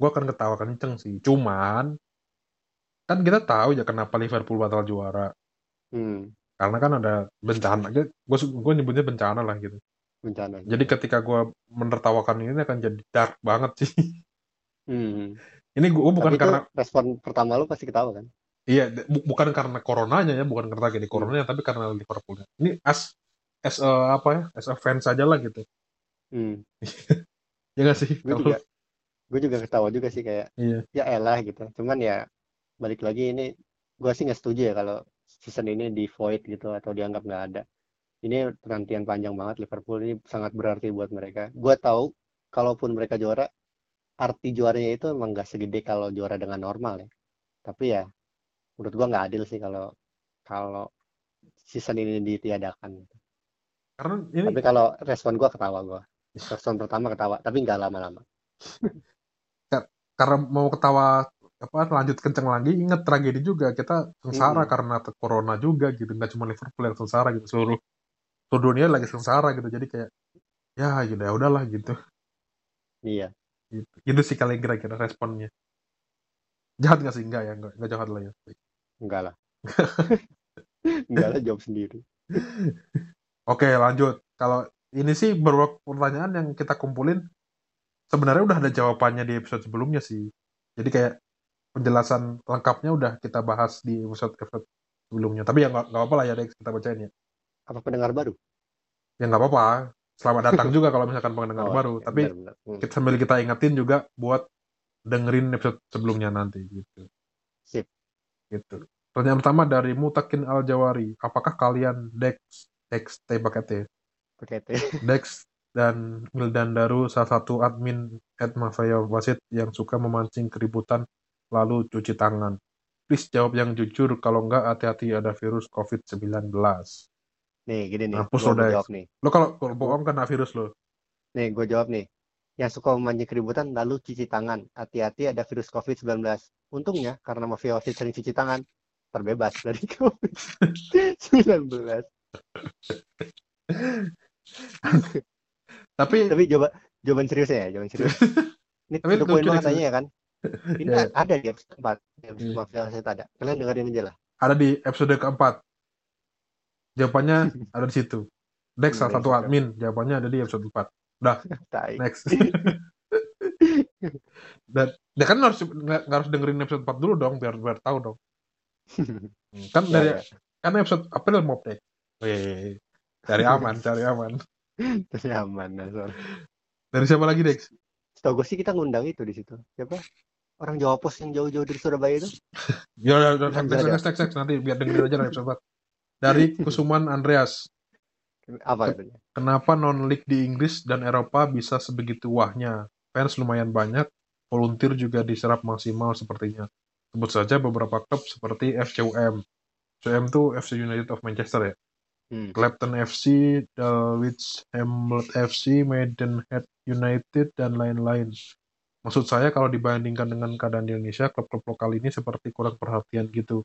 gue akan ketawa kenceng sih. Cuman kan kita tahu ya kenapa Liverpool batal juara Hmm, karena kan ada bencana gue gue nyebutnya bencana lah gitu bencana. jadi ketika gue menertawakan ini akan jadi dark banget sih Hmm. ini gue bukan Tapi karena respon pertama lu pasti ketawa kan? Iya bu- bukan karena coronanya ya bukan karena gini Hmm. coronanya tapi karena Liverpoolnya ini as as a, apa ya as a fans aja lah gitu Hmm. ya nggak sih Gue kalau juga gue juga ketawa juga sih kayak iya ya elah gitu. Cuman ya balik lagi ini gue sih nggak setuju ya kalau season ini di void gitu atau dianggap nggak ada. Ini penantian panjang banget Liverpool ini sangat berarti buat mereka. Gue tahu kalaupun mereka juara, arti juaranya itu emang nggak segede kalau juara dengan normal ya. Tapi ya menurut gue nggak adil sih kalau kalau season ini ditiadakan. karena ini Tapi kalau respon gue ketawa gue. Respon pertama ketawa, tapi nggak lama-lama. karena mau ketawa apa lanjut kenceng lagi inget tragedi juga kita sengsara Mm-mm. karena corona juga gitu nggak cuma Liverpool yang sengsara gitu seluruh seluruh dunia lagi sengsara gitu jadi kayak ya gitu ya udahlah gitu Iya. gitu gitu sih kalian kira-kira responnya jahat nggak sih enggak ya enggak, enggak jahat lah ya Enggak lah. Enggak lah jawab sendiri. oke lanjut kalau ini sih beberapa pertanyaan yang kita kumpulin sebenarnya udah ada jawabannya di episode sebelumnya sih jadi kayak penjelasan lengkapnya udah kita bahas di episode episode sebelumnya tapi ya nggak apa-apa lah ya Dex kita bacain ya Apa pendengar baru? ya nggak apa-apa selamat datang juga kalau misalkan pendengar Oh, baru iya, tapi benar-benar. Hmm. kita sambil kita ingetin juga buat dengerin episode sebelumnya nanti gitu Sip. gitu pertanyaan pertama dari Mutakin Al Jawari apakah kalian Dex Dex T pakai T Pakai T. Dex dan Mildan Daru salah satu admin at Mafia Wasit yang suka memancing keributan lalu cuci tangan please jawab yang jujur kalau enggak hati-hati ada virus COVID-19 Nih, gini nih. Mampus Gua lo, Dex. nih. lo kalau kalau bohong kena virus lo Nih, gue jawab nih. Yang suka memancing keributan lalu cuci tangan. Hati-hati ada virus COVID-19. Untungnya karena mafia wasit sering cuci tangan, terbebas dari COVID-19. tapi Tapi coba jawaban serius ya, jawaban serius. Ini Tapi banget deh, tanya ya kan. Ini Ya. ada di episode 4. Di episode Iya. mafia wasit ada. Kalian dengerin aja lah. ada di episode keempat jawabannya ada di situ Dex salah satu episode admin jawabannya ada di episode 4 Tai. next dan ya kan harus nggak harus dengerin episode 4 dulu dong biar biar tahu dong kan Ya, dari ya. kan episode April mau Dex Wih, cari aman cari aman Terus aman. Nah, sorry. dari siapa lagi Dex Setahu gue sih kita ngundang itu di situ. Siapa? Orang Jawa Pos yang jauh-jauh dari Surabaya itu. ya ya, ya, Bisa, next, next, next, nanti biar dengerin aja episode 4 dari Kusuman Andreas Apa katanya? Kenapa non-league di Inggris dan Eropa bisa sebegitu wahnya? Fans lumayan banyak, volunteer juga diserap maksimal sepertinya. Sebut saja beberapa klub seperti FCUM. FCUM itu FC United of Manchester ya. Hmm. Clapton FC, Dulwich Hamlet FC, Maidenhead United, dan lain-lain. Maksud saya kalau dibandingkan dengan keadaan di Indonesia, klub-klub lokal ini seperti kurang perhatian gitu.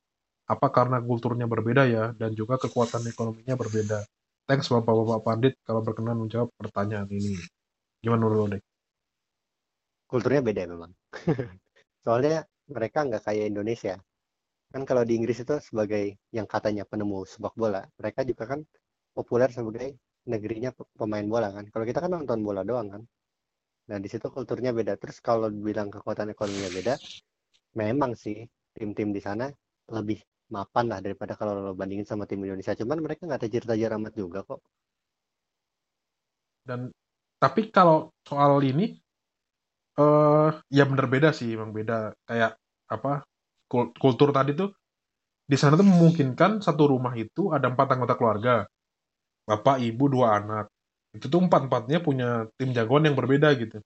Apa karena kulturnya berbeda ya, dan juga kekuatan ekonominya berbeda. Thanks Bapak-Bapak Pandit kalau berkenan menjawab pertanyaan ini. Gimana menurut Dek? Kulturnya beda memang. Soalnya mereka nggak kayak Indonesia. Kan kalau di Inggris itu sebagai yang katanya penemu sepak bola, mereka juga kan populer sebagai negerinya pe- pemain bola kan. Kalau kita kan nonton bola doang kan. Nah, di situ kulturnya beda. Terus kalau bilang kekuatan ekonominya beda, memang sih tim-tim di sana lebih mapan lah daripada kalau lo bandingin sama tim Indonesia. Cuman mereka nggak tajir-tajir amat juga kok. Dan tapi kalau soal ini, eh ya bener beda sih, emang beda. Kayak apa kul- kultur tadi tuh di sana tuh memungkinkan satu rumah itu ada empat anggota keluarga, bapak, ibu, dua anak. Itu tuh empat-empatnya punya tim jagoan yang berbeda gitu.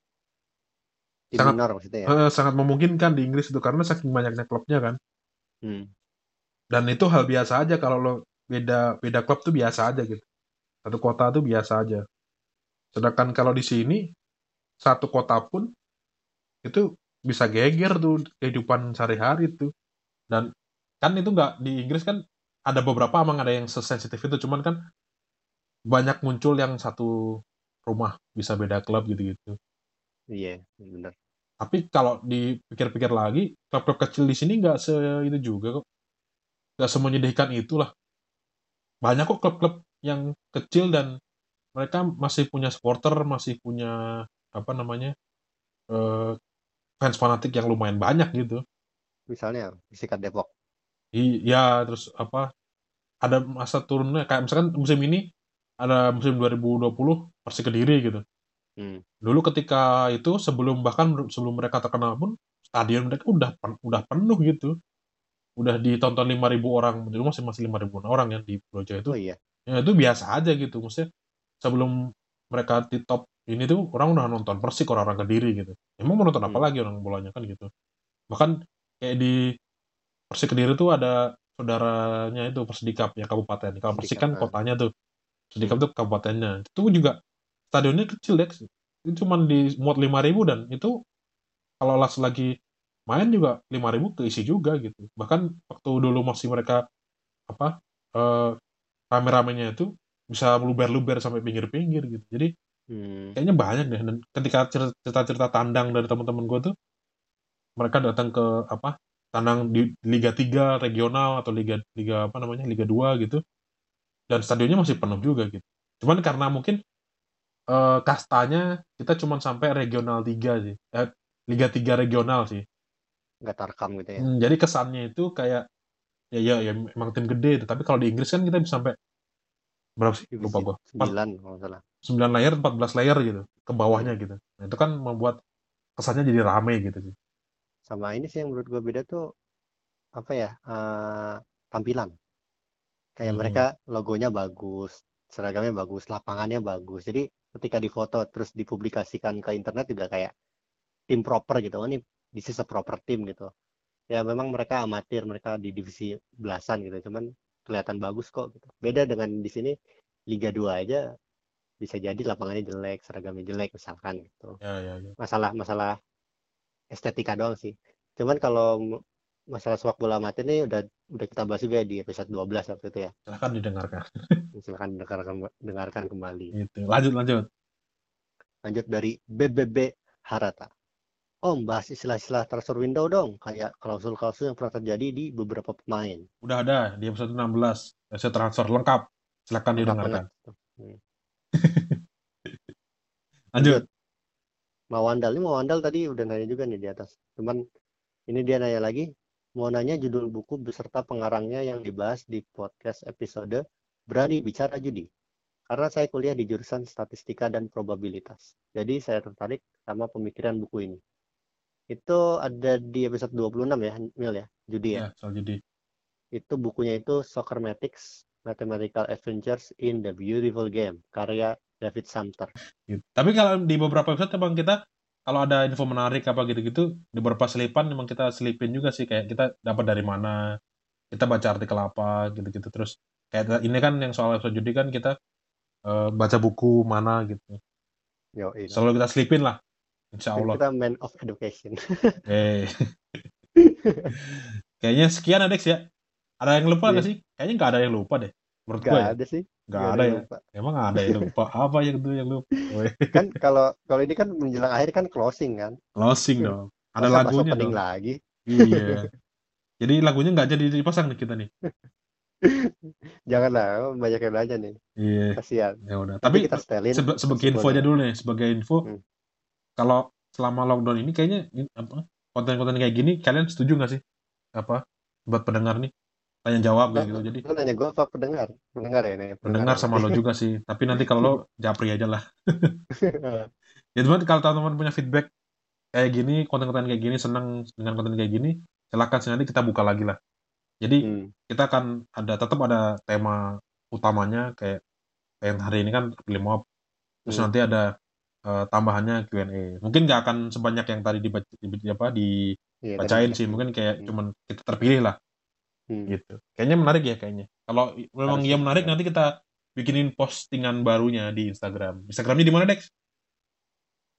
Tim Sangat- minor maksudnya ya. Eh, sangat memungkinkan di Inggris itu karena saking banyaknya klubnya kan. Hmm. Dan itu hal biasa aja kalau lo beda beda klub tuh biasa aja gitu. Satu kota tuh biasa aja. Sedangkan kalau di sini satu kota pun itu bisa geger tuh kehidupan sehari-hari tuh. Dan kan itu nggak di Inggris kan ada beberapa emang ada yang sesensitif itu cuman kan banyak muncul yang satu rumah bisa beda klub gitu-gitu. Iya, benar. Tapi kalau dipikir-pikir lagi, klub-klub kecil di sini nggak se itu juga kok. Nggak semenyedihkan itulah. Banyak kok klub-klub yang kecil dan mereka masih punya supporter, masih punya apa namanya eh, fans fanatik yang lumayan banyak gitu. Misalnya Persikat Depok. Iya, terus apa ada masa turunnya kayak misalkan musim ini ada musim 2020 Persik Kediri gitu. Hmm. Dulu ketika itu sebelum bahkan sebelum mereka terkenal pun stadion mereka udah udah penuh gitu. Udah ditonton 5000 orang, dulu masih masih 5000 orang yang di Pulau Jawa itu. Oh iya. Ya itu biasa aja gitu. Maksudnya sebelum mereka di top ini tuh orang udah nonton Persik orang-orang Kediri gitu. Emang mau nonton apa Hmm. lagi orang bolanya kan gitu. Bahkan kayak di Persik Kediri tuh ada saudaranya itu Persidikap yang kabupaten. Kalau Persik kan ah. kotanya tuh. Persidikap tuh kabupatennya. Itu juga stadionnya kecil deh. Itu cuma di muat 5000 dan itu kalau las lagi main juga 5000 keisi juga gitu. Bahkan waktu dulu masih mereka apa eh, rame-ramenya itu bisa luber-luber sampai pinggir-pinggir gitu. Jadi Hmm. kayaknya banyak deh dan ketika cer- cerita-cerita tandang dari teman-teman gue tuh mereka datang ke apa tandang di Liga 3 regional atau Liga Liga apa namanya Liga 2 gitu dan stadionnya masih penuh juga gitu cuman karena mungkin eh, kastanya kita cuma sampai regional 3 sih eh, Liga 3 regional sih Nggak tarkam gitu ya. Hmm, jadi kesannya itu kayak ya ya ya emang tim gede tapi kalau di Inggris kan kita bisa sampai berapa sih lupa gua 9 kalau salah. 9 layer 14 layer gitu ke bawahnya gitu nah, itu kan membuat kesannya jadi rame gitu sih Sama ini sih yang menurut gue beda tuh apa ya? eh, tampilan. Kayak Hmm. mereka logonya bagus, seragamnya bagus, lapangannya bagus. Jadi ketika difoto terus dipublikasikan ke internet juga kayak tim proper gitu. Oh, ini this is a proper team gitu. Ya memang mereka amatir, mereka di divisi belasan gitu. Cuman kelihatan bagus kok gitu. Beda dengan di sini Liga 2 aja bisa jadi lapangannya jelek, seragamnya jelek misalkan gitu. ya ya ya Masalah masalah estetika doang sih. Cuman kalau masalah sepak bola amatir ini udah udah kita bahas juga di episode 12 waktu itu ya. silahkan didengarkan Silakan dengarkan dengarkan kembali. gitu lanjut lanjut Lanjut dari BBB Harata. Om, bahas istilah-istilah transfer window dong, kayak klausul-klausul yang pernah terjadi di beberapa pemain. udah ada di episode 16 episode transfer lengkap silahkan didengarkan banget. lanjut Mawandal, ini Mawandal tadi udah nanya juga nih di atas. Cuman ini dia nanya lagi, mau nanya judul buku beserta pengarangnya yang dibahas di podcast episode Berani Bicara Judi. Karena saya kuliah di jurusan statistika dan probabilitas. Jadi saya tertarik sama pemikiran buku ini. Itu ada di episode 26 ya, Mil ya, judi ya. ya soal jadi Itu bukunya itu Soccermatics Mathematical Adventures in the Beautiful Game, karya David Sumter. gitu. tapi kalau di beberapa episode emang kita kalau ada info menarik apa gitu-gitu di beberapa selipan emang kita selipin juga sih kayak kita dapat dari mana kita baca artikel apa gitu-gitu terus kayak ini kan yang soal episode judi kan kita eh, baca buku mana gitu Yo, ini. selalu kita selipin lah insya Allah kita man of education. eh kayaknya sekian Adex ya ada yang lupa nggak Iya. sih kayaknya nggak ada yang lupa deh menurut gue Gak ya ada sih. nggak Gak ada ya yang lupa. emang ada yang lupa apa yang itu yang lupa Kan kalau kalau ini kan menjelang akhir kan closing kan. closing dong ada Masa lagunya dong lagi. iya jadi lagunya nggak jadi dipasang nih kita nih Janganlah, banyak yang nanya nih. iya Kasihan. ya udah Tapi tapi kita setelin. sebagai info aja dulu nih sebagai info Hmm. Kalau selama lockdown ini kayaknya ini apa konten-konten kayak gini kalian setuju nggak sih apa buat pendengar nih tanya jawab kayak gitu jadi Lu nanya gue apa pendengar? Pendengar ya nih. pendengar sama lo juga sih tapi nanti kalau lo japri aja lah ya teman kalau teman-teman punya feedback kayak gini konten-konten kayak gini senang dengan konten kayak gini silakan sih nanti kita buka lagi lah jadi Hmm. kita akan ada tetap ada tema utamanya kayak kayak yang hari ini kan pilih mob terus Hmm. nanti ada eh, tambahannya Q&A mungkin nggak akan sebanyak yang tadi dibaca di, apa Iya, dibacain tadi sih. Mungkin kayak Hmm. cuman kita terpilih lah. Hmm. gitu. Kayaknya menarik ya kayaknya. Kalau memang Harus iya menarik ya. nanti kita bikinin postingan barunya di Instagram. Instagramnya di mana Dex?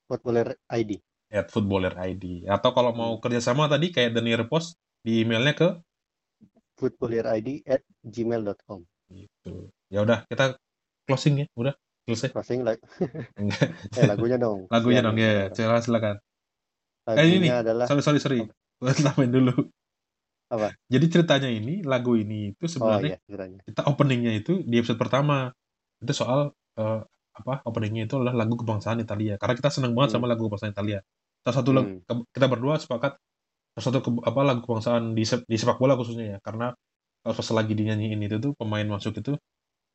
Footballer ID. at footballer ID atau kalau mau kerjasama tadi kayak Daniel Post di emailnya ke? Footballer ID at gmail.com. gitu. Ya udah kita closing ya. Udah selesai like Enggak. eh lagunya dong. lagunya dong ya silakan. silakan Eh ini adalah sorry sorry sorry. Gue tambahin dulu. apa? Jadi ceritanya ini, lagu ini itu Oh sebenarnya iya, ceritanya. kita openingnya itu di episode pertama. Itu soal eh, apa? Openingnya itu adalah lagu kebangsaan Italia. Karena kita seneng banget Hmm. sama lagu kebangsaan Italia. Salah satu lagu, Hmm. ke- kita berdua sepakat salah satu ke- apa lagu kebangsaan di, di sepak bola khususnya ya. Karena pas lagi dinyanyiin itu tuh pemain masuk itu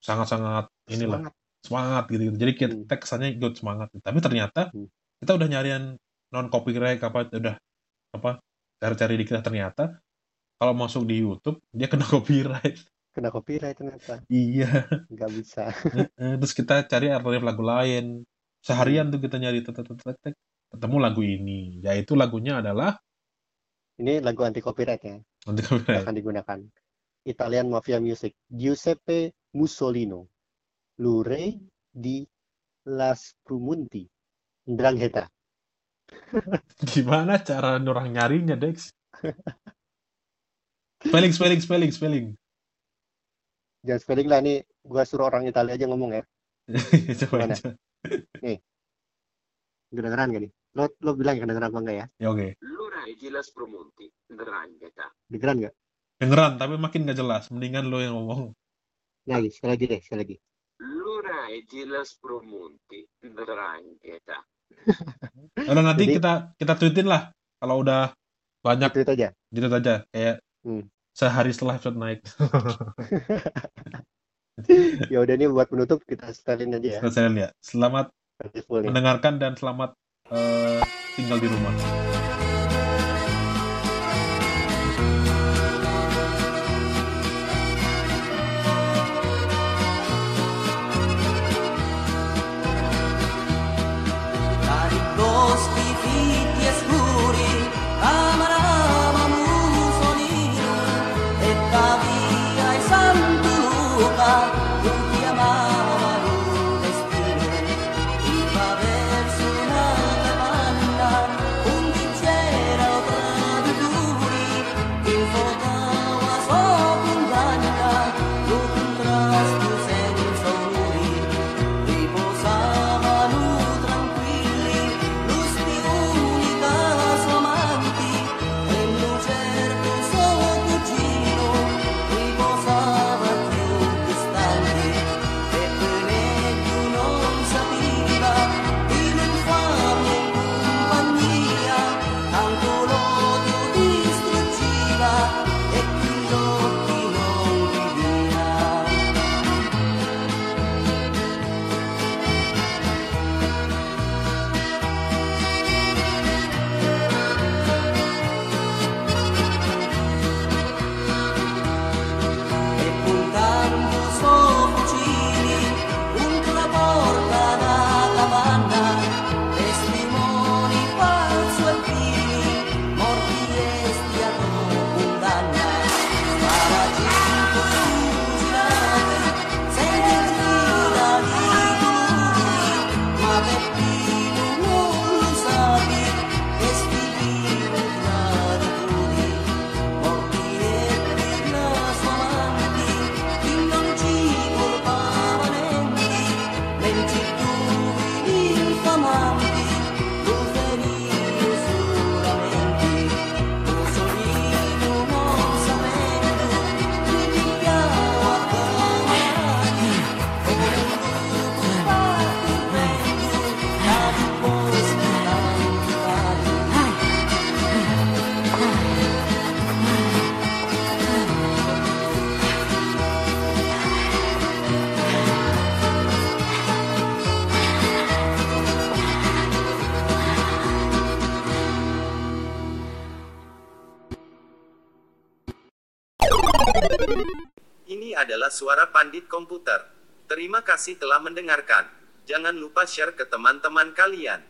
sangat-sangat inilah Semangat. gitu, gitu. Jadi kita, Hmm. kita kesannya ikut semangat. Tapi ternyata Hmm. kita udah nyarian non copyright apa udah apa cari-cari dikit ternyata kalau masuk di YouTube dia kena copyright. Kena copyright ternyata. Iya. Nggak bisa. Terus kita cari alternatif lagu lain. Seharian tuh kita nyari ketemu lagu ini. Yaitu lagunya adalah Ini lagu anti copyright ya. Nggak copyright. akan digunakan. Italian Mafia Music. Giuseppe Mussolino. Lure di Las Prumunti. Ndrangheta. Gimana cara orang nyarinya, Dex? Spelling, spelling, spelling, spelling. Jangan spelling lah nih. Gua suruh orang Italia aja ngomong ya. Coba aja. Kedengeran gak nih? Lo, lo bilang kedengeran apa enggak ya? Ya oke. L'ora di Las Promonti, Ndrangheta. Kedengeran nggak? Dengeran, tapi makin gak jelas. Mendingan lo yang ngomong. Nah, lagi, sekali lagi deh, sekali lagi. L'ora di Las Promonti, Ndrangheta. Udah nanti Jadi- kita kita tweetin lah. Kalau udah banyak itu aja. gitu aja. Kayak Hmm. sehari setelah episode naik. Ya udah ini buat penutup kita setelin aja ya. Selesai ya. Selamat nih. mendengarkan dan selamat eh, tinggal di rumah. Adalah suara pandit komputer. Terima kasih telah mendengarkan. Jangan lupa share ke teman-teman kalian.